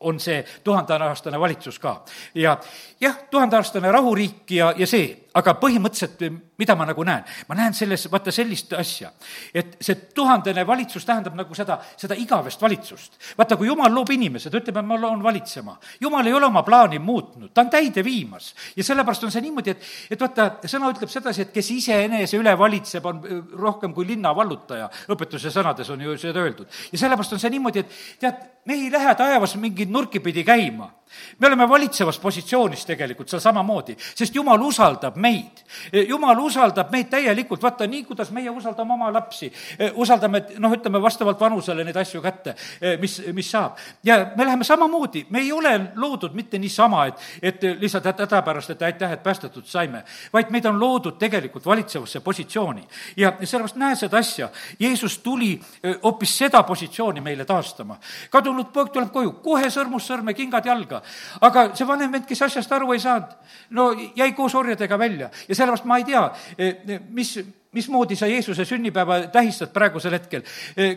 on see tuhandeaastane valitsus ka. ja jah, tuhandeaastane rahuriik ja, ja see, aga põhimõtteliselt mida ma nagu näen? ma näen selles, vaata sellist asja, et see tuhandene valitsus tähendab nagu seda, seda igavest valitsust. vaata, kui jumal loob inimese, ta ütleb, et ma loon valitsema. jumal ei ole oma plaani muutnud, ta on täide viimas. ja sellepärast on see niimoodi, et, et vaata, sõna ütleb sedasi, et kes iseenese üle valitseb, on rohkem kui linna vallutaja. õpetuse sõnades on ju seda öeldud. ja sellepärast on see niimoodi, et tead, me ei lähe taevas mingeid nurki pidi käima. Me oleme valitsevas positsioonis tegelikult seal samamoodi, sest Jumal usaldab meid. Jumal usaldab meid täielikult, vaata nii, kuidas meie usaldame oma lapsi, usaldame, noh, ütleme vastavalt vanusele neid asju kätte, mis, mis saab. ja me läheme samamoodi, me ei ole loodud mitte niisama, et, et lihtsalt häda pärast, et aitäh, et päästetud saime, vaid meid on loodud tegelikult valitsevasse positsiooni. ja sellepärast näe seda asja, Jeesus tuli hoopis seda positsiooni meile taastama. kadunud poeg tuleb koju, kohe sõrmus sõrme, kingad jalga. Aga see vanem vend, kes asjast aru ei saanud, no jäi koos orjadega välja ja sellepärast ma ei tea, mis mismoodi sa Jeesuse sünnipäeva tähistad praegusel hetkel?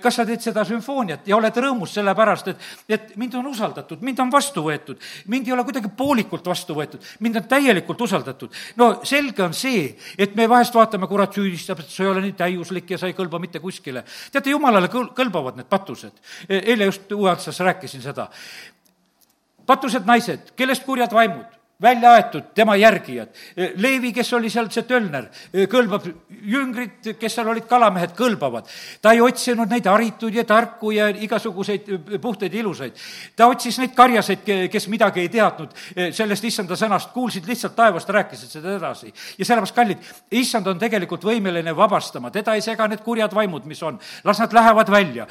kas sa teed seda sümfooniat ja oled rõõmus selle pärast, et, et mind on usaldatud, mind on vastu võetud, mind ei ole kuidagi poolikult vastu võetud, mind on täielikult usaldatud. no selge on see, et me vahest vaatame, kurat süüdistab, et sa ei ole nii täiuslik ja sa ei kõlba mitte kuskile. teate, jumalale kõl-, kõlbavad need patused. eile just Uue Antsas rääkisin seda. Patused naised, kellest kurjad vaimud välja aetud tema järgijad. Leevi, kes oli seal see tölner, kõlbab, jüngrid, kes seal olid kalamehed, kõlbavad. ta ei otsinud neid harituid ja tarku ja igasuguseid puhtaid ja ilusaid. ta otsis neid karjaseid, kes midagi ei teadnud sellest issanda sõnast, kuulsid lihtsalt taevast, rääkisid seda edasi. ja sellepärast, kallid, issand on tegelikult võimeline vabastama, teda ei sega need kurjad vaimud, mis on. las nad lähevad välja.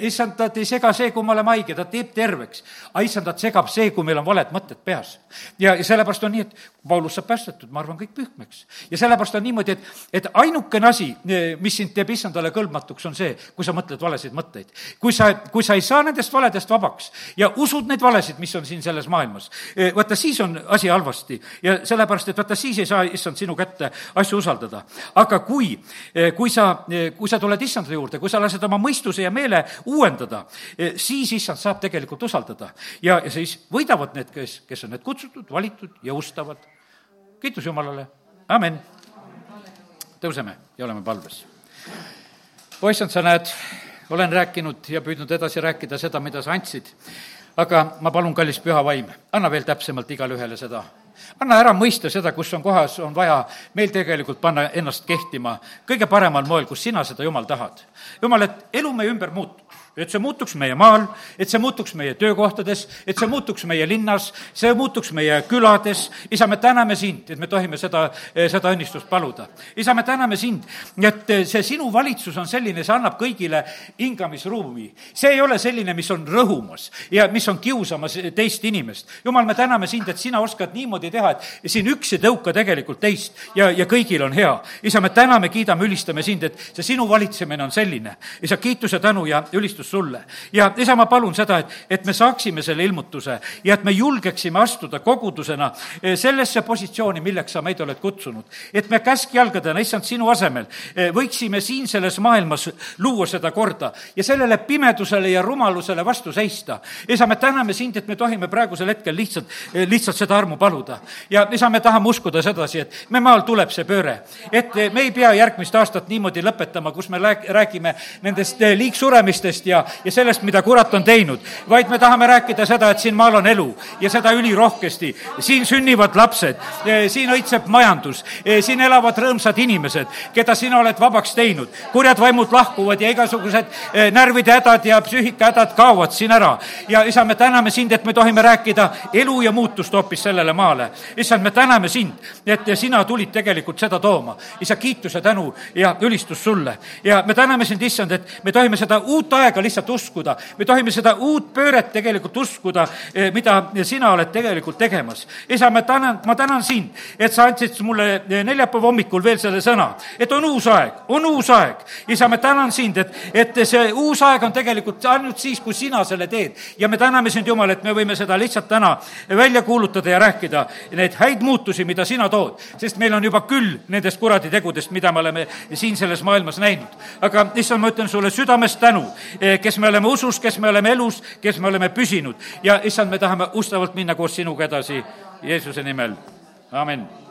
issandat ei sega see, kui me oleme haige, ta teeb terveks. aga issandat segab see, kui meil on valed mõtted peas. ja, ja sellepärast on nii, et Paulus saab päästetud, ma arvan, kõik pühkmeks. ja sellepärast on niimoodi, et, et ainukene asi, mis sind teeb issandale kõlbmatuks, on see, kui sa mõtled valesid mõtteid. kui sa, kui sa ei saa nendest valedest vabaks ja usud neid valesid, mis on siin selles maailmas, vaata siis on asi halvasti ja sellepärast, et vaata siis ei saa issand sinu kätte asju usaldada. aga kui, kui sa, kui sa tuled issanda juurde, kui sa lased oma mõistuse ja meele uuendada, siis issand saab tegelikult usaldada. ja, ja siis võidavad need, kes, kes on need kutsutud, valitud, päästetud ja ustavad. kiitus Jumalale, amin. tõuseme ja oleme palves. poissand, sa näed, olen rääkinud ja püüdnud edasi rääkida seda, mida sa andsid, aga ma palun, kallis püha vaim, anna veel täpsemalt igale ühele seda anna ära mõista seda, kus on kohas, on vaja meil tegelikult panna ennast kehtima kõige paremal moel, kus sina seda, Jumal, tahad. Jumal, et elu meie ümber muutuks et see muutuks meie maal, et see muutuks meie töökohtades, et see muutuks meie linnas, see muutuks meie külades. isa, me täname sind, et me tohime seda, seda õnnistust paluda. isa, me täname sind, et see sinu valitsus on selline, see annab kõigile hingamisruumi. see ei ole selline, mis on rõhumas ja mis on kiusamas teist inimest. jumal, me täname sind, et sina oskad niimoodi teha, et siin üks ei tõuka tegelikult teist ja, ja kõigil on hea. isa, me täname, kiidame, ülistame sind, et see sinu valitsemine on selline. isa, kiituse, tänu ja ülistus sulle. ja isa, ma palun seda, et, et me saaksime selle ilmutuse ja et me julgeksime astuda kogudusena eh, sellesse positsiooni, milleks sa meid oled kutsunud. et me käskjalgadena, issand, sinu asemel eh, võiksime siin selles maailmas luua seda korda ja sellele pimedusele ja rumalusele vastu seista. isa, me täname sind, et me tohime praegusel hetkel lihtsalt, eh, lihtsalt seda armu paluda. ja isa, me tahame uskuda sedasi, et me maal tuleb see pööre. et me ei pea järgmist aastat niimoodi lõpetama, kus me räägime nendest liigsuremistest ja, ja sellest, mida kurat on teinud, vaid me tahame rääkida seda, et siin maal on elu ja seda ülirohkesti. siin sünnivad lapsed, siin õitseb majandus, siin elavad rõõmsad inimesed, keda sina oled vabaks teinud. kurjad vaimud lahkuvad ja igasugused närvide hädad ja psüühikahädad kaovad siin ära. ja isa, me täname sind, et me tohime rääkida elu ja muutust hoopis sellele maale. issand, me täname sind, et sina tulid tegelikult seda tooma. isa, kiituse, tänu ja ülistus sulle. ja me täname sind, issand, et me tohime seda uut aega lihtsalt uskuda. me tohime seda uut pööret tegelikult uskuda, eh, mida sina oled tegelikult tegemas. isa, ma tänan, ma tänan sind, et sa andsid mulle eh, neljapäeva hommikul veel selle sõna, et on uus aeg, on uus aeg. isa, ma tänan sind, et, et see uus aeg on tegelikult ainult siis, kui sina selle teed. ja me täname sind, Jumal, et me võime seda lihtsalt täna välja kuulutada ja rääkida, neid häid muutusi, mida sina tood. sest meil on juba küll nendest kuraditegudest, mida me oleme siin selles maailmas näinud. aga issand, ma ütlen sulle südamest tänu, eh, kes me oleme usus, kes me oleme elus, kes me oleme püsinud. Ja issand, me tahame ustavalt minna koos sinuga edasi Jeesuse nimel, amin